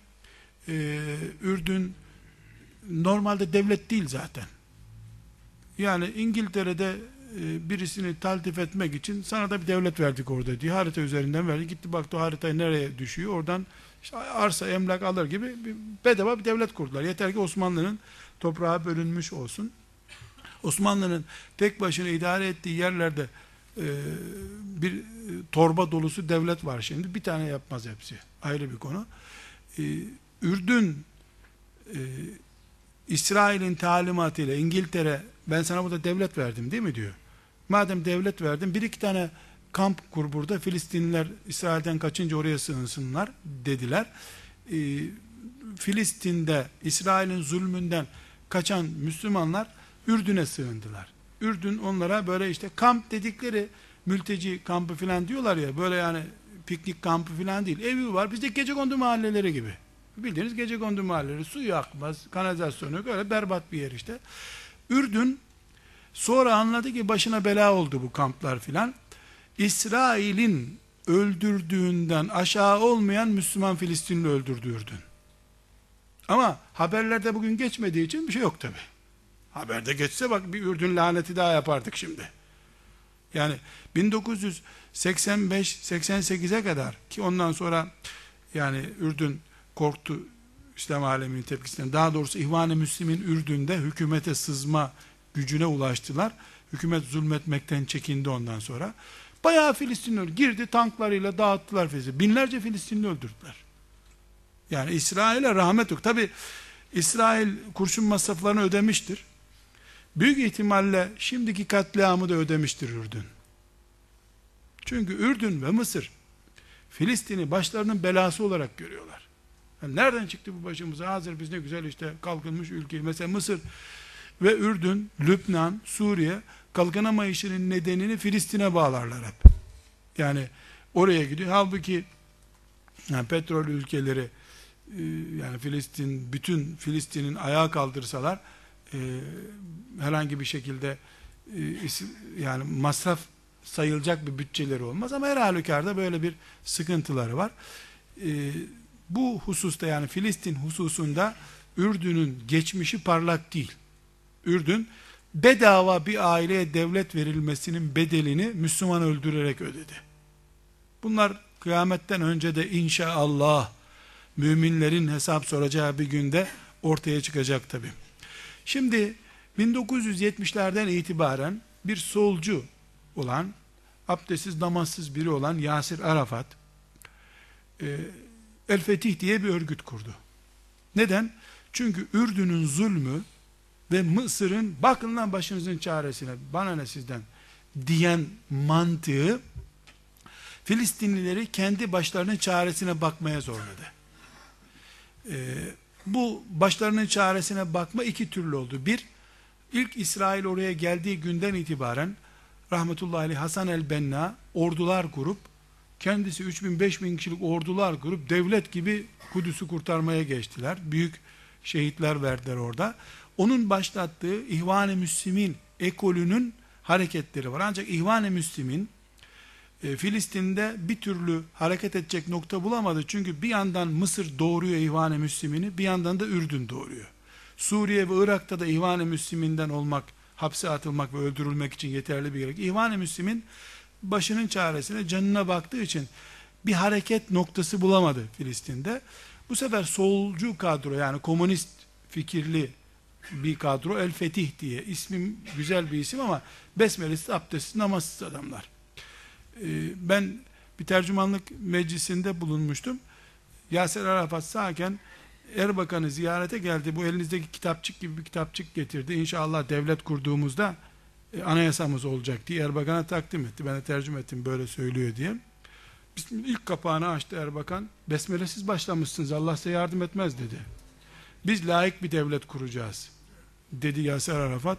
e, Ürdün normalde devlet değil zaten. Yani İngiltere'de e, birisini taltif etmek için sana da bir devlet verdik orada diye harita üzerinden verdi. Gitti baktı o haritayı nereye düşüyor. Oradan işte arsa emlak alır gibi bir, bedava bir devlet kurdular. Yeter ki Osmanlı'nın toprağı bölünmüş olsun. Osmanlı'nın tek başına idare ettiği yerlerde e, bir torba dolusu devlet var şimdi. Bir tane yapmaz hepsi. Ayrı bir konu. E, Ürdün e, İsrail'in talimatıyla İngiltere ben sana burada devlet verdim değil mi diyor. Madem devlet verdim bir iki tane kamp kur burada Filistinliler İsrail'den kaçınca oraya sığınsınlar dediler. E, Filistin'de İsrail'in zulmünden kaçan Müslümanlar Ürdün'e sığındılar. Ürdün onlara böyle işte kamp dedikleri mülteci kampı filan diyorlar ya böyle yani piknik kampı filan değil. Evi var bizde gece kondu mahalleleri gibi. Bildiğiniz gece kondu mahalleleri suyu akmaz, kanalizasyonu yok öyle berbat bir yer işte. Ürdün sonra anladı ki başına bela oldu bu kamplar filan. İsrail'in öldürdüğünden aşağı olmayan Müslüman Filistinli öldürdü Ürdün. Ama haberlerde bugün geçmediği için bir şey yok tabi. Haberde geçse bak bir Ürdün laneti daha yapardık şimdi. Yani 1985-88'e kadar ki ondan sonra yani Ürdün korktu İslam aleminin tepkisinden. Daha doğrusu İhvan-ı Müslim'in Ürdün'de hükümete sızma gücüne ulaştılar. Hükümet zulmetmekten çekindi ondan sonra. Bayağı Filistinli girdi tanklarıyla dağıttılar Filistin'i. Binlerce Filistinli öldürdüler. Yani İsrail'e rahmet yok. Tabi İsrail kurşun masraflarını ödemiştir. Büyük ihtimalle şimdiki katliamı da ödemiştir Ürdün. Çünkü Ürdün ve Mısır Filistin'i başlarının belası olarak görüyorlar. Yani nereden çıktı bu başımıza? Hazır biz ne güzel işte kalkınmış ülke. Mesela Mısır ve Ürdün, Lübnan, Suriye kalkınamayışının nedenini Filistin'e bağlarlar hep. Yani oraya gidiyor. Halbuki yani petrol ülkeleri e, yani Filistin bütün Filistin'in ayağa kaldırsalar e, herhangi bir şekilde e, yani masraf sayılacak bir bütçeleri olmaz ama her halükarda böyle bir sıkıntıları var. Bu hususta yani Filistin hususunda Ürdün'ün geçmişi parlak değil. Ürdün bedava bir aileye devlet verilmesinin bedelini Müslüman öldürerek ödedi. Bunlar kıyametten önce de inşallah müminlerin hesap soracağı bir günde ortaya çıkacak tabi. Şimdi 1970'lerden itibaren bir solcu olan, abdestsiz namazsız biri olan Yasir Arafat, e, El Fetih diye bir örgüt kurdu. Neden? Çünkü Ürdün'ün zulmü ve Mısır'ın bakın lan başınızın çaresine bana ne sizden diyen mantığı Filistinlileri kendi başlarının çaresine bakmaya zorladı. Ee, bu başlarının çaresine bakma iki türlü oldu. Bir, ilk İsrail oraya geldiği günden itibaren rahmetullahi aleyh Hasan el-Benna ordular kurup kendisi 3000-5000 kişilik ordular kurup devlet gibi Kudüs'ü kurtarmaya geçtiler. Büyük şehitler verdiler orada. Onun başlattığı İhvan-ı Müslim'in ekolünün hareketleri var. Ancak İhvan-ı Müslim'in e, Filistin'de bir türlü hareket edecek nokta bulamadı. Çünkü bir yandan Mısır doğuruyor İhvan-ı Müslim'ini, bir yandan da Ürdün doğuruyor. Suriye ve Irak'ta da İhvan-ı Müslim'inden olmak, hapse atılmak ve öldürülmek için yeterli bir gerek. İhvan-ı Müslim'in başının çaresine, canına baktığı için bir hareket noktası bulamadı Filistin'de. Bu sefer solcu kadro yani komünist fikirli bir kadro El Fetih diye ismim güzel bir isim ama besmelesiz abdestsiz namazsız adamlar. Ee, ben bir tercümanlık meclisinde bulunmuştum. Yasir Arafat sağken Erbakan'ı ziyarete geldi. Bu elinizdeki kitapçık gibi bir kitapçık getirdi. İnşallah devlet kurduğumuzda e, anayasamız olacak diye Erbakan'a takdim etti. Ben de tercüme ettim böyle söylüyor diye. Bizim ilk kapağını açtı Erbakan. Besmelesiz başlamışsınız. Allah size yardım etmez dedi. Biz layık bir devlet kuracağız. Dedi Yasser Arafat.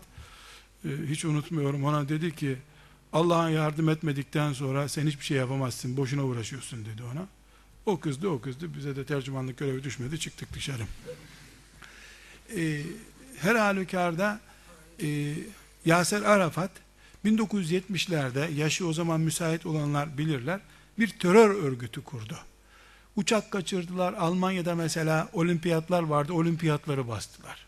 Ee, hiç unutmuyorum ona dedi ki Allah'a yardım etmedikten sonra sen hiçbir şey yapamazsın. Boşuna uğraşıyorsun dedi ona. O kızdı o kızdı. Bize de tercümanlık görevi düşmedi. Çıktık dışarı. Ee, her halükarda e, Yaser Arafat 1970'lerde yaşı o zaman müsait olanlar bilirler bir terör örgütü kurdu. Uçak kaçırdılar. Almanya'da mesela olimpiyatlar vardı. Olimpiyatları bastılar.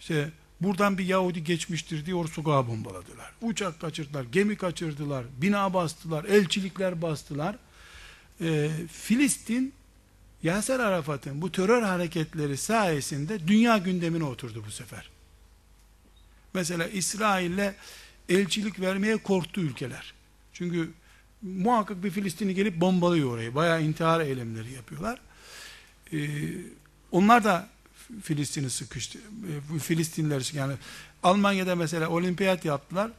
İşte buradan bir Yahudi geçmiştir diye sokağa bombaladılar. Uçak kaçırdılar, gemi kaçırdılar, bina bastılar, elçilikler bastılar. Ee, Filistin Yaser Arafat'ın bu terör hareketleri sayesinde dünya gündemine oturdu bu sefer. Mesela İsrail'le elçilik vermeye korktu ülkeler. Çünkü muhakkak bir Filistinli gelip bombalıyor orayı. Bayağı intihar eylemleri yapıyorlar. Ee, onlar da Filistin'i sıkıştı. E, Filistinler yani Almanya'da mesela olimpiyat yaptılar.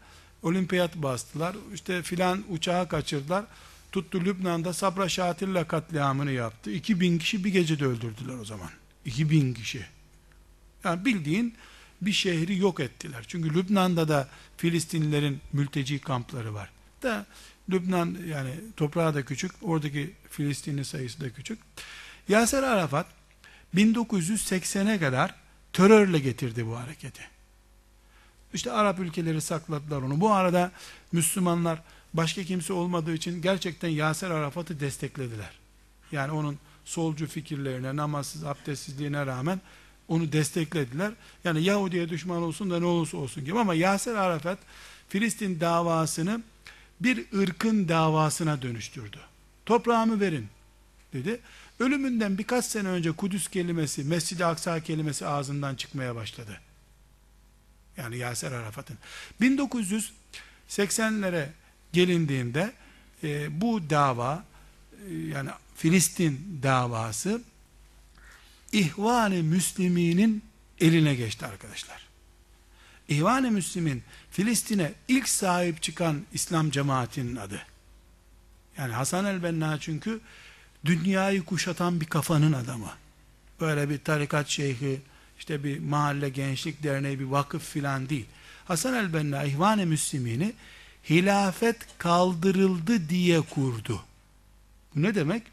Olimpiyat bastılar. İşte filan uçağı kaçırdılar. Tuttu Lübnan'da Sabra Şatil'le katliamını yaptı. 2000 kişi bir gecede öldürdüler o zaman. 2000 kişi. Yani bildiğin bir şehri yok ettiler. Çünkü Lübnan'da da Filistinlilerin mülteci kampları var. Da Lübnan yani toprağı da küçük, oradaki Filistinli sayısı da küçük. Yaser Arafat 1980'e kadar terörle getirdi bu hareketi. İşte Arap ülkeleri sakladılar onu. Bu arada Müslümanlar başka kimse olmadığı için gerçekten Yaser Arafat'ı desteklediler. Yani onun solcu fikirlerine, namazsız, abdestsizliğine rağmen onu desteklediler. Yani Yahudi'ye düşman olsun da ne olursa olsun gibi ama Yaser Arafat Filistin davasını bir ırkın davasına dönüştürdü. Toprağımı verin dedi. Ölümünden birkaç sene önce Kudüs kelimesi, Mescid-i Aksa kelimesi ağzından çıkmaya başladı. Yani Yaser Arafat'ın. 1980'lere gelindiğinde e, bu dava e, yani Filistin davası İhvan-ı Müslümin'in eline geçti arkadaşlar. İhvan-ı Müslümin Filistin'e ilk sahip çıkan İslam cemaatinin adı. Yani Hasan el-Benna çünkü dünyayı kuşatan bir kafanın adamı. Böyle bir tarikat şeyhi, işte bir mahalle gençlik derneği, bir vakıf filan değil. Hasan el-Benna İhvan-ı Müslümin'i hilafet kaldırıldı diye kurdu. Bu ne demek?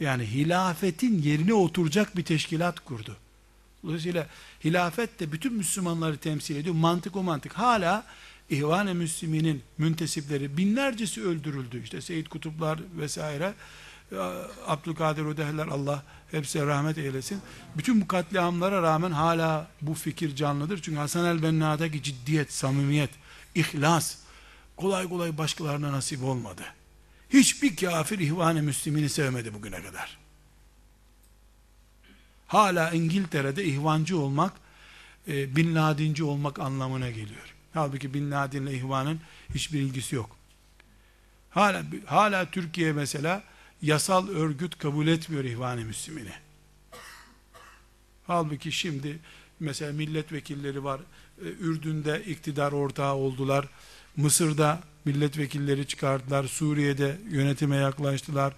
Yani hilafetin yerine oturacak bir teşkilat kurdu. Dolayısıyla hilafet de bütün Müslümanları temsil ediyor. Mantık o mantık. Hala İhvan-ı Müslümin'in müntesipleri binlercesi öldürüldü. İşte Seyyid Kutuplar vesaire. Abdülkadir Ödehler Allah hepsine rahmet eylesin. Bütün bu katliamlara rağmen hala bu fikir canlıdır. Çünkü Hasan el-Benna'daki ciddiyet, samimiyet, ihlas kolay kolay başkalarına nasip olmadı. Hiçbir kafir ihvan-ı müslimini sevmedi bugüne kadar. Hala İngiltere'de ihvancı olmak, e, Bin Ladinci olmak anlamına geliyor. Halbuki Bin Laden'le ihvanın hiçbir ilgisi yok. Hala, hala Türkiye mesela yasal örgüt kabul etmiyor ihvan-ı müslimini. Halbuki şimdi mesela milletvekilleri var. E, Ürdün'de iktidar ortağı oldular. Mısır'da milletvekilleri çıkardılar. Suriye'de yönetime yaklaştılar.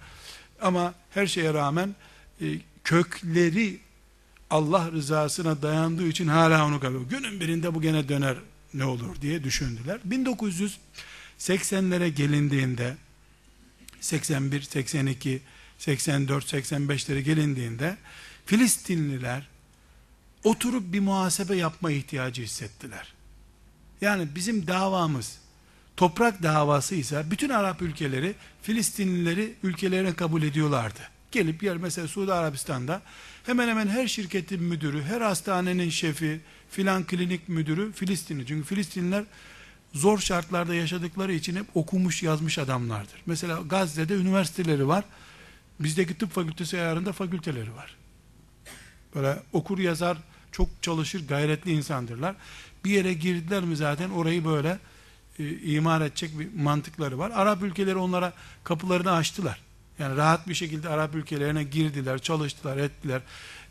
Ama her şeye rağmen e, kökleri Allah rızasına dayandığı için hala onu kabul Günün birinde bu gene döner ne olur diye düşündüler. 1980'lere gelindiğinde 81, 82, 84, 85'lere gelindiğinde Filistinliler oturup bir muhasebe yapma ihtiyacı hissettiler. Yani bizim davamız toprak davası ise bütün Arap ülkeleri Filistinlileri ülkelerine kabul ediyorlardı. Gelip yer mesela Suudi Arabistan'da hemen hemen her şirketin müdürü, her hastanenin şefi, filan klinik müdürü Filistinli. Çünkü Filistinliler zor şartlarda yaşadıkları için hep okumuş yazmış adamlardır. Mesela Gazze'de üniversiteleri var. Bizdeki tıp fakültesi ayarında fakülteleri var. Böyle okur yazar, çok çalışır, gayretli insandırlar. Bir yere girdiler mi zaten orayı böyle e, imar edecek bir mantıkları var. Arap ülkeleri onlara kapılarını açtılar. Yani rahat bir şekilde Arap ülkelerine girdiler, çalıştılar, ettiler.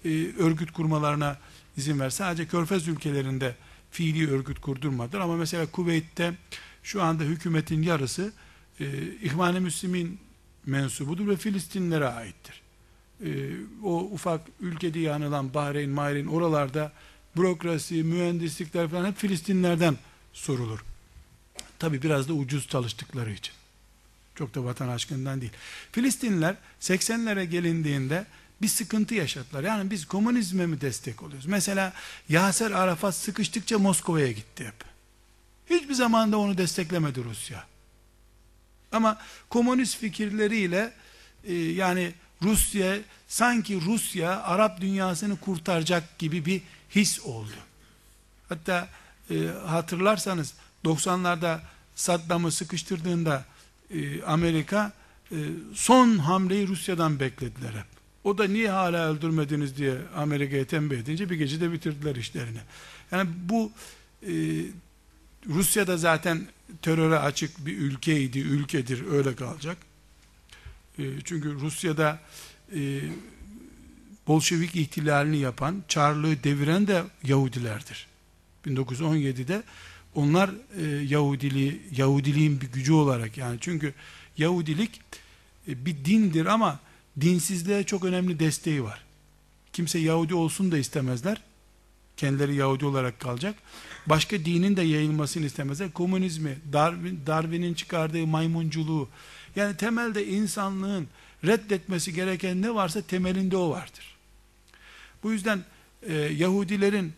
Ee, örgüt kurmalarına izin ver. Sadece Körfez ülkelerinde fiili örgüt kurdurmadılar. Ama mesela Kuveyt'te şu anda hükümetin yarısı e, İhvan-ı Müslim'in mensubudur ve Filistinlere aittir. E, o ufak ülke diye anılan Bahreyn, Mahreyn oralarda bürokrasi, mühendislikler falan hep Filistinlerden sorulur. Tabi biraz da ucuz çalıştıkları için. Çok da vatan aşkından değil. Filistinliler 80'lere gelindiğinde bir sıkıntı yaşadılar. Yani biz komünizme mi destek oluyoruz? Mesela Yaser Arafat sıkıştıkça Moskova'ya gitti hep. Hiçbir zamanda onu desteklemedi Rusya. Ama komünist fikirleriyle e, yani Rusya sanki Rusya Arap dünyasını kurtaracak gibi bir his oldu. Hatta e, hatırlarsanız 90'larda Saddam'ı sıkıştırdığında e, Amerika e, son hamleyi Rusya'dan beklediler hep. O da niye hala öldürmediniz diye Amerika'ya tembih edince bir gecede bitirdiler işlerini. Yani bu e, Rusya da zaten teröre açık bir ülkeydi, ülkedir, öyle kalacak. E, çünkü Rusya'da Bolşevik ihtilalini yapan, Çarlığı deviren de Yahudilerdir. 1917'de onlar e, Yahudiliği, Yahudiliğin bir gücü olarak yani çünkü Yahudilik e, bir dindir ama dinsizliğe çok önemli desteği var. Kimse Yahudi olsun da istemezler. Kendileri Yahudi olarak kalacak. Başka dinin de yayılmasını istemezler. Komünizmi, Darwin, Darwin'in çıkardığı maymunculuğu, yani temelde insanlığın reddetmesi gereken ne varsa temelinde o vardır. Bu yüzden e, Yahudilerin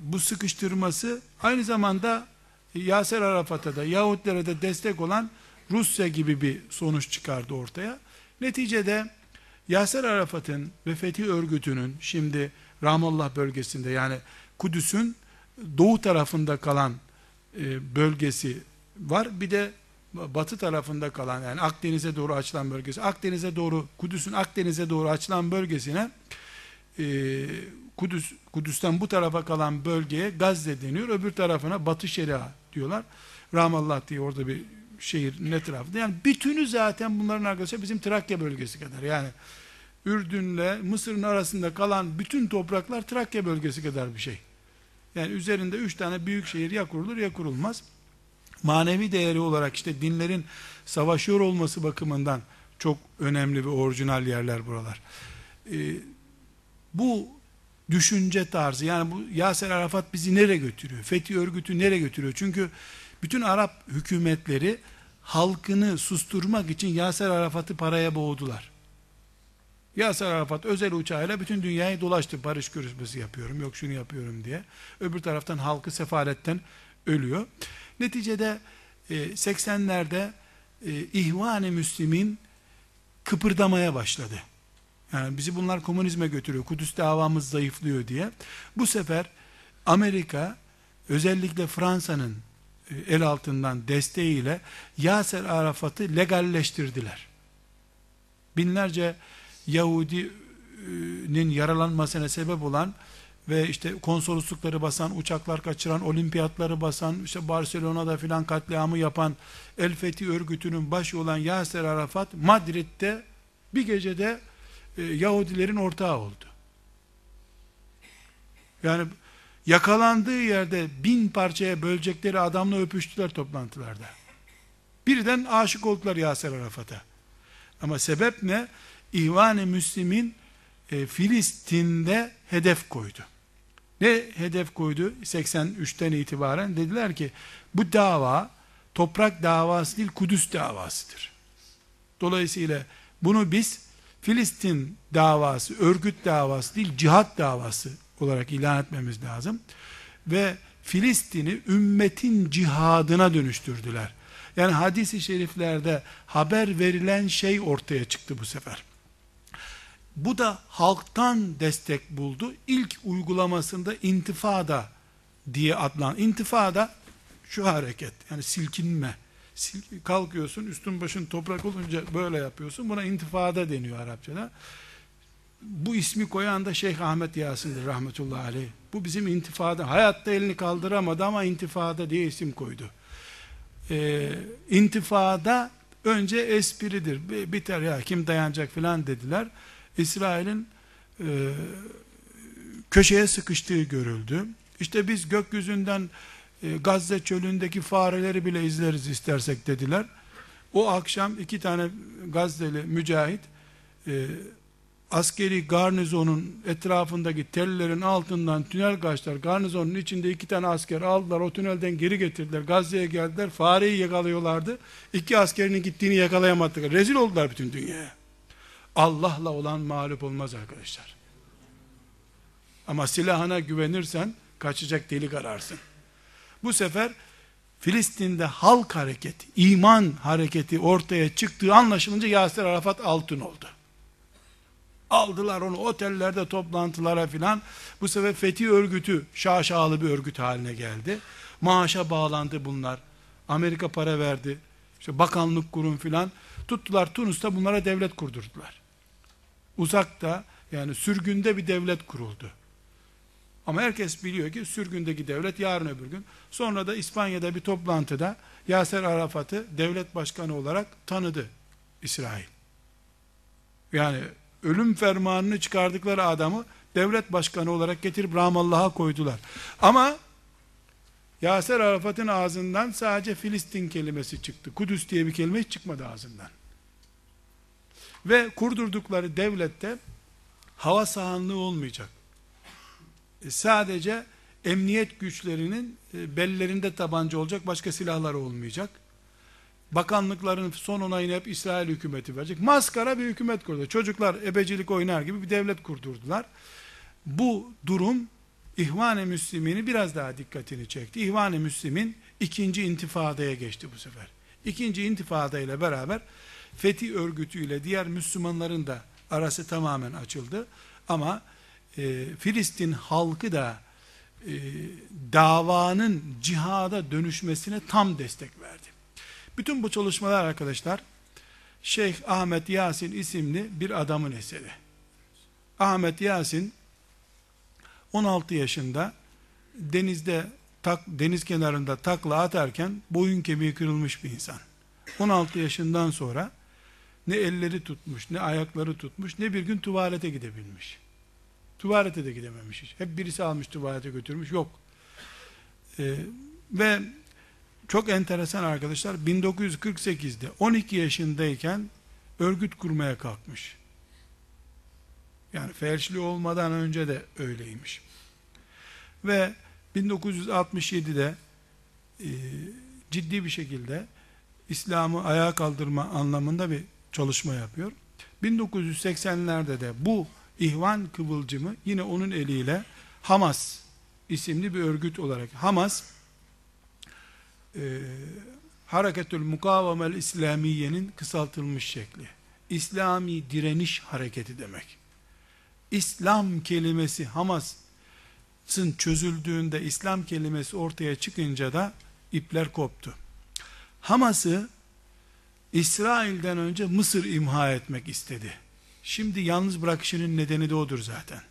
bu sıkıştırması aynı zamanda Yaser Arafat'a da Yahudilere de destek olan Rusya gibi bir sonuç çıkardı ortaya. Neticede Yaser Arafat'ın ve Fethi Örgütü'nün şimdi Ramallah bölgesinde yani Kudüs'ün doğu tarafında kalan e, bölgesi var. Bir de batı tarafında kalan yani Akdeniz'e doğru açılan bölgesi. Akdeniz'e doğru Kudüs'ün Akdeniz'e doğru açılan bölgesine e, Kudüs Kudüs'ten bu tarafa kalan bölgeye Gazze deniyor. Öbür tarafına Batı Şeria diyorlar. Ramallah diye orada bir şehir ne tarafında. Yani bütünü zaten bunların arkadaşlar bizim Trakya bölgesi kadar. Yani Ürdün'le Mısır'ın arasında kalan bütün topraklar Trakya bölgesi kadar bir şey. Yani üzerinde üç tane büyük şehir ya kurulur ya kurulmaz. Manevi değeri olarak işte dinlerin savaşıyor olması bakımından çok önemli ve orijinal yerler buralar. Ee, bu düşünce tarzı yani bu Yaser Arafat bizi nereye götürüyor? Fethi örgütü nereye götürüyor? Çünkü bütün Arap hükümetleri halkını susturmak için Yaser Arafat'ı paraya boğdular. Yaser Arafat özel uçağıyla bütün dünyayı dolaştı. Barış görüşmesi yapıyorum, yok şunu yapıyorum diye. Öbür taraftan halkı sefaletten ölüyor. Neticede 80'lerde e, e, İhvan-ı Müslim'in kıpırdamaya başladı. Yani bizi bunlar komünizme götürüyor. Kudüs davamız zayıflıyor diye. Bu sefer Amerika özellikle Fransa'nın e, el altından desteğiyle Yaser Arafat'ı legalleştirdiler. Binlerce Yahudinin yaralanmasına sebep olan ve işte konsoloslukları basan, uçaklar kaçıran, olimpiyatları basan, işte Barcelona'da filan katliamı yapan El Fethi örgütünün başı olan Yaser Arafat Madrid'de bir gecede e, Yahudilerin ortağı oldu. Yani yakalandığı yerde bin parçaya bölecekleri adamla öpüştüler toplantılarda. Birden aşık oldular Yaser Arafat'a. Ama sebep ne? İhvan-ı Müslim'in e, Filistin'de hedef koydu. Ne hedef koydu? 83'ten itibaren dediler ki bu dava toprak davası değil Kudüs davasıdır. Dolayısıyla bunu biz Filistin davası, örgüt davası değil cihat davası olarak ilan etmemiz lazım. Ve Filistin'i ümmetin cihadına dönüştürdüler. Yani hadis-i şeriflerde haber verilen şey ortaya çıktı bu sefer. Bu da halktan destek buldu. İlk uygulamasında intifada diye adlan. İntifada şu hareket yani silkinme. Kalkıyorsun üstün başın toprak olunca böyle yapıyorsun. Buna intifada deniyor Arapçada. Bu ismi koyan da Şeyh Ahmet Yasin'dir rahmetullahi aleyh. Bu bizim intifada. Hayatta elini kaldıramadı ama intifada diye isim koydu. Ee, intifada Önce espridir. bi- Biter ya kim dayanacak filan dediler. İsrail'in e, köşeye sıkıştığı görüldü. İşte biz gökyüzünden Gazze çölündeki fareleri bile izleriz istersek dediler. O akşam iki tane Gazze'li mücahit e, askeri garnizonun etrafındaki tellerin altından tünel kaçtılar. Garnizonun içinde iki tane asker aldılar. O tünelden geri getirdiler. Gazze'ye geldiler. Fareyi yakalıyorlardı. İki askerinin gittiğini yakalayamadılar. Rezil oldular bütün dünyaya. Allah'la olan mağlup olmaz arkadaşlar. Ama silahına güvenirsen kaçacak delik ararsın. Bu sefer Filistin'de halk hareketi, iman hareketi ortaya çıktığı anlaşılınca Yasir Arafat altın oldu. Aldılar onu otellerde toplantılara filan. Bu sefer Fethi örgütü şaşalı bir örgüt haline geldi. Maaşa bağlandı bunlar. Amerika para verdi. İşte bakanlık kurum filan. Tuttular Tunus'ta bunlara devlet kurdurdular. Uzakta yani sürgünde bir devlet kuruldu. Ama herkes biliyor ki sürgündeki devlet yarın öbür gün. Sonra da İspanya'da bir toplantıda Yaser Arafat'ı devlet başkanı olarak tanıdı İsrail. Yani ölüm fermanını çıkardıkları adamı devlet başkanı olarak getirip Ramallah'a koydular. Ama Yaser Arafat'ın ağzından sadece Filistin kelimesi çıktı. Kudüs diye bir kelime hiç çıkmadı ağzından. Ve kurdurdukları devlette hava sahanlığı olmayacak. E, sadece emniyet güçlerinin e, bellerinde tabanca olacak, başka silahları olmayacak. Bakanlıkların son onayını hep İsrail hükümeti verecek. Maskara bir hükümet kurdu. Çocuklar ebecilik oynar gibi bir devlet kurdurdular. Bu durum İhvan-ı Müslim'ini biraz daha dikkatini çekti. İhvan-ı Müslim'in ikinci intifadaya geçti bu sefer. İkinci intifada ile beraber Fethi örgütüyle diğer Müslümanların da arası tamamen açıldı. Ama e, Filistin halkı da e, davanın cihada dönüşmesine tam destek verdi. Bütün bu çalışmalar arkadaşlar Şeyh Ahmet Yasin isimli bir adamın eseri. Ahmet Yasin 16 yaşında denizde tak, deniz kenarında takla atarken boyun kemiği kırılmış bir insan. 16 yaşından sonra ne elleri tutmuş, ne ayakları tutmuş, ne bir gün tuvalete gidebilmiş. Tuvalete de gidememiş hiç. Hep birisi almış tuvalete götürmüş. Yok. Ee, ve çok enteresan arkadaşlar 1948'de 12 yaşındayken örgüt kurmaya kalkmış. Yani felçli olmadan önce de öyleymiş. Ve 1967'de e, ciddi bir şekilde İslam'ı ayağa kaldırma anlamında bir çalışma yapıyor. 1980'lerde de bu ihvan kıvılcımı yine onun eliyle Hamas isimli bir örgüt olarak Hamas e, Hareketül Mukavemel İslamiye'nin kısaltılmış şekli. İslami direniş hareketi demek. İslam kelimesi Hamas'ın çözüldüğünde İslam kelimesi ortaya çıkınca da ipler koptu. Hamas'ı İsrail'den önce Mısır imha etmek istedi. Şimdi yalnız bırakışının nedeni de odur zaten.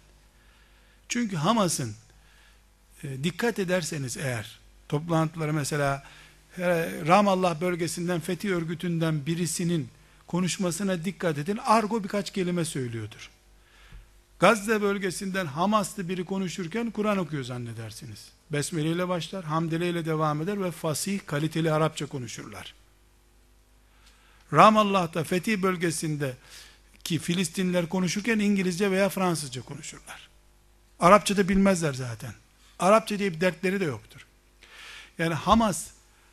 Çünkü Hamas'ın e, dikkat ederseniz eğer toplantıları mesela e, Ramallah bölgesinden Fethi örgütünden birisinin konuşmasına dikkat edin. Argo birkaç kelime söylüyordur. Gazze bölgesinden Hamaslı biri konuşurken Kur'an okuyor zannedersiniz. Besmele ile başlar, hamdele ile devam eder ve fasih, kaliteli Arapça konuşurlar. Ramallah'ta Fethi bölgesinde ki Filistinliler konuşurken İngilizce veya Fransızca konuşurlar. Arapça da bilmezler zaten. Arapça diye bir dertleri de yoktur. Yani Hamas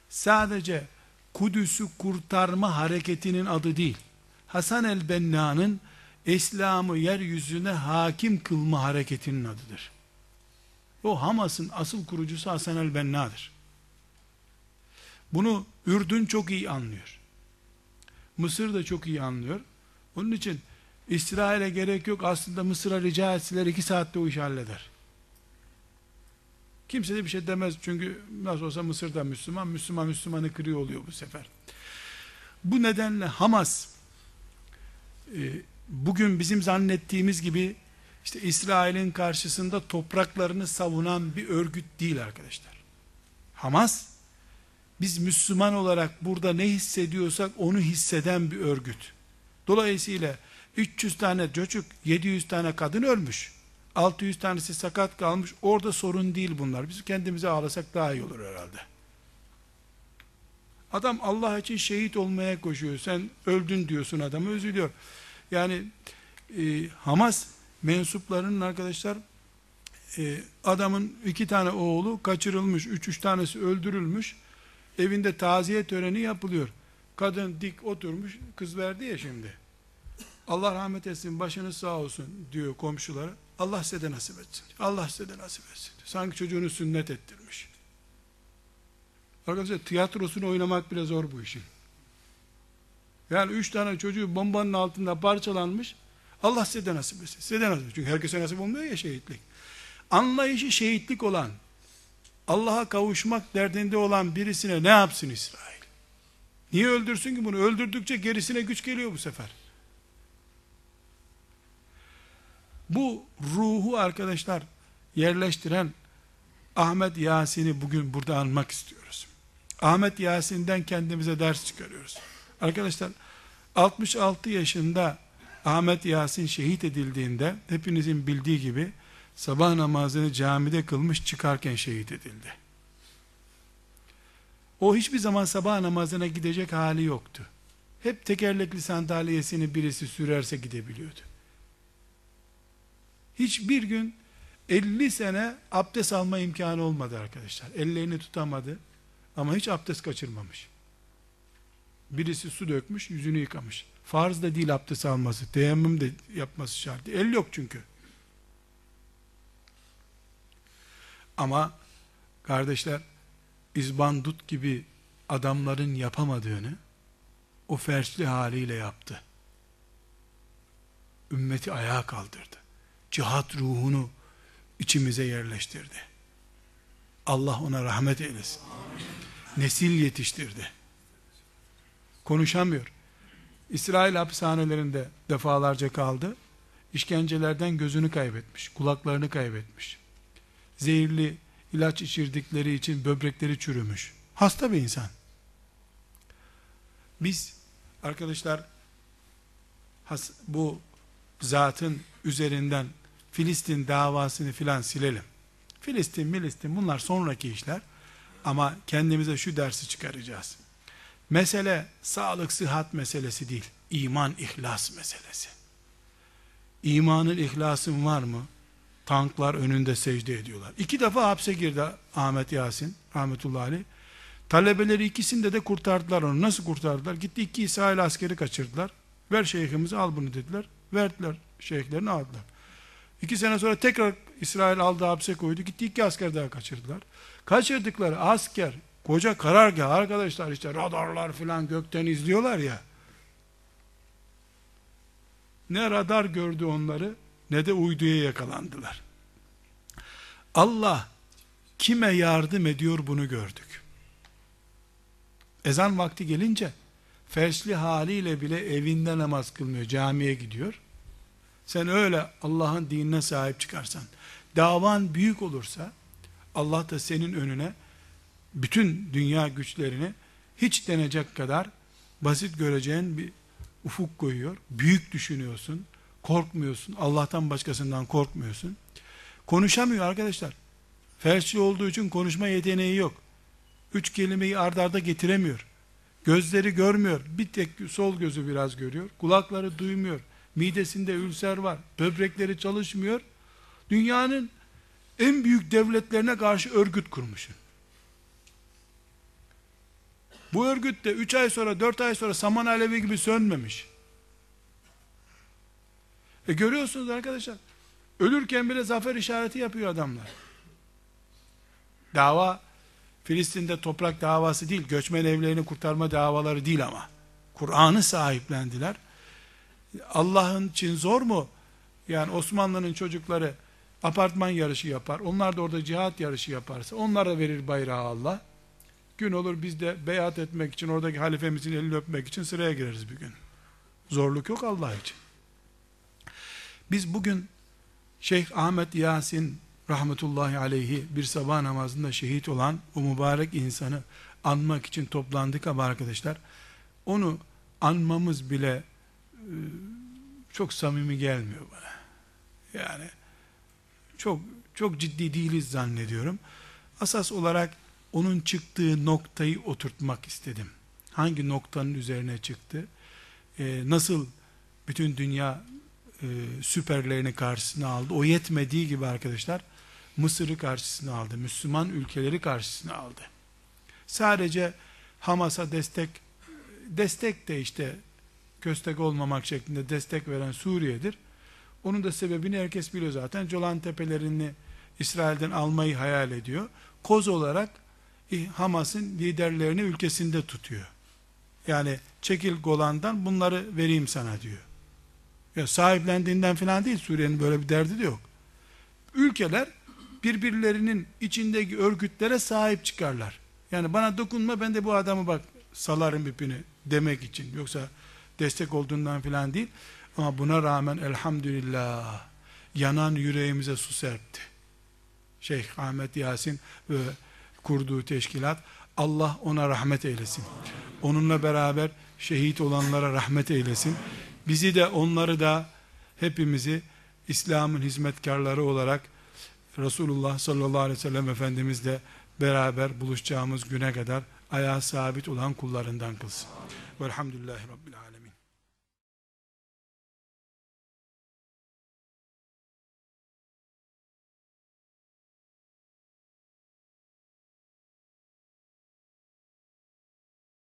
sadece Kudüs'ü kurtarma hareketinin adı değil. Hasan el-Benna'nın İslam'ı yeryüzüne hakim kılma hareketinin adıdır. O Hamas'ın asıl kurucusu Hasan el-Benna'dır. Bunu Ürdün çok iyi anlıyor. Mısır da çok iyi anlıyor. Onun için İsrail'e gerek yok. Aslında Mısır'a rica etseler iki saatte o işi halleder. Kimse de bir şey demez. Çünkü nasıl olsa Mısır'da Müslüman, Müslüman Müslümanı kırıyor oluyor bu sefer. Bu nedenle Hamas e, bugün bizim zannettiğimiz gibi işte İsrail'in karşısında topraklarını savunan bir örgüt değil arkadaşlar. Hamas Biz Müslüman olarak burada ne hissediyorsak onu hisseden bir örgüt. Dolayısıyla 300 tane çocuk, 700 tane kadın ölmüş. 600 tanesi sakat kalmış. Orada sorun değil bunlar. Biz kendimize ağlasak daha iyi olur herhalde. Adam Allah için şehit olmaya koşuyor. Sen öldün diyorsun adamı üzülüyor. Yani e, Hamas mensuplarının arkadaşlar e, adamın iki tane oğlu kaçırılmış, üç üç tanesi öldürülmüş. Evinde taziye töreni yapılıyor. Kadın dik oturmuş, kız verdi ya şimdi. Allah rahmet etsin, başınız sağ olsun diyor komşulara. Allah size de nasip etsin. Allah size de nasip etsin. Sanki çocuğunu sünnet ettirmiş. Arkadaşlar tiyatrosunu oynamak bile zor bu işin. Yani üç tane çocuğu bombanın altında parçalanmış. Allah size de nasip etsin. Size de nasip etsin. Çünkü herkese nasip olmuyor ya şehitlik. Anlayışı şehitlik olan, Allah'a kavuşmak derdinde olan birisine ne yapsın İsrail? Niye öldürsün ki bunu? Öldürdükçe gerisine güç geliyor bu sefer. Bu ruhu arkadaşlar yerleştiren Ahmet Yasin'i bugün burada anmak istiyoruz. Ahmet Yasin'den kendimize ders çıkarıyoruz. Arkadaşlar 66 yaşında Ahmet Yasin şehit edildiğinde hepinizin bildiği gibi sabah namazını camide kılmış çıkarken şehit edildi. O hiçbir zaman sabah namazına gidecek hali yoktu. Hep tekerlekli sandalyesini birisi sürerse gidebiliyordu. Hiçbir gün 50 sene abdest alma imkanı olmadı arkadaşlar. Ellerini tutamadı ama hiç abdest kaçırmamış. Birisi su dökmüş, yüzünü yıkamış. Farz da değil abdest alması, teyemmüm de yapması şart. El yok çünkü. Ama kardeşler İzbandut gibi adamların yapamadığını o fersli haliyle yaptı. Ümmeti ayağa kaldırdı. Cihat ruhunu içimize yerleştirdi. Allah ona rahmet eylesin. Nesil yetiştirdi. Konuşamıyor. İsrail hapishanelerinde defalarca kaldı. İşkencelerden gözünü kaybetmiş, kulaklarını kaybetmiş. Zehirli ilaç içirdikleri için böbrekleri çürümüş. Hasta bir insan. Biz arkadaşlar bu zatın üzerinden Filistin davasını filan silelim. Filistin, Milistin bunlar sonraki işler. Ama kendimize şu dersi çıkaracağız. Mesele sağlık, sıhhat meselesi değil. İman, ihlas meselesi. İmanın, ihlasın var mı? Tanklar önünde secde ediyorlar. İki defa hapse girdi Ahmet Yasin, rahmetullahi aleyh. Talebeleri ikisinde de kurtardılar onu. Nasıl kurtardılar? Gitti iki İsrail askeri kaçırdılar. Ver şeyhimizi al bunu dediler. Verdiler şeyhlerini aldılar. İki sene sonra tekrar İsrail aldı hapse koydu. Gitti iki asker daha kaçırdılar. Kaçırdıkları asker, koca karargah arkadaşlar işte radarlar filan gökten izliyorlar ya. Ne radar gördü onları ne de uyduya yakalandılar. Allah kime yardım ediyor bunu gördük. Ezan vakti gelince fersli haliyle bile evinde namaz kılmıyor, camiye gidiyor. Sen öyle Allah'ın dinine sahip çıkarsan, davan büyük olursa, Allah da senin önüne bütün dünya güçlerini hiç denecek kadar basit göreceğin bir ufuk koyuyor. Büyük düşünüyorsun, korkmuyorsun, Allah'tan başkasından korkmuyorsun. Konuşamıyor arkadaşlar. Felçli olduğu için konuşma yeteneği yok. Üç kelimeyi ard arda getiremiyor. Gözleri görmüyor. Bir tek sol gözü biraz görüyor. Kulakları duymuyor. Midesinde ülser var. Böbrekleri çalışmıyor. Dünyanın en büyük devletlerine karşı örgüt kurmuşsun. Bu örgüt de 3 ay sonra 4 ay sonra saman alevi gibi sönmemiş. E görüyorsunuz arkadaşlar. Ölürken bile zafer işareti yapıyor adamlar. Dava Filistin'de toprak davası değil, göçmen evlerini kurtarma davaları değil ama. Kur'an'ı sahiplendiler. Allah'ın için zor mu? Yani Osmanlı'nın çocukları apartman yarışı yapar. Onlar da orada cihat yarışı yaparsa onlara verir bayrağı Allah. Gün olur biz de beyat etmek için oradaki halifemizin elini öpmek için sıraya gireriz bir gün. Zorluk yok Allah için. Biz bugün Şeyh Ahmet Yasin rahmetullahi aleyhi bir sabah namazında şehit olan o mübarek insanı anmak için toplandık ama arkadaşlar onu anmamız bile e, çok samimi gelmiyor bana. Yani çok çok ciddi değiliz zannediyorum. Asas olarak onun çıktığı noktayı oturtmak istedim. Hangi noktanın üzerine çıktı? Ee, nasıl bütün dünya e, süperlerini karşısına aldı? O yetmediği gibi arkadaşlar Mısır'ı karşısına aldı. Müslüman ülkeleri karşısına aldı. Sadece Hamas'a destek destek de işte köstek olmamak şeklinde destek veren Suriye'dir. Onun da sebebini herkes biliyor zaten. Colan tepelerini İsrail'den almayı hayal ediyor. Koz olarak Hamas'ın liderlerini ülkesinde tutuyor. Yani çekil Golan'dan bunları vereyim sana diyor. Ya sahiplendiğinden falan değil Suriye'nin böyle bir derdi de yok. Ülkeler birbirlerinin içindeki örgütlere sahip çıkarlar. Yani bana dokunma ben de bu adamı bak salarım ipini demek için. Yoksa destek olduğundan falan değil. Ama buna rağmen elhamdülillah yanan yüreğimize su serpti. Şeyh Ahmet Yasin ve kurduğu teşkilat Allah ona rahmet eylesin. Onunla beraber şehit olanlara rahmet eylesin. Bizi de onları da hepimizi İslam'ın hizmetkarları olarak Resulullah sallallahu aleyhi ve sellem Efendimizle beraber buluşacağımız güne kadar ayağa sabit olan kullarından kılsın. Velhamdülillahi Rabbil Alemin.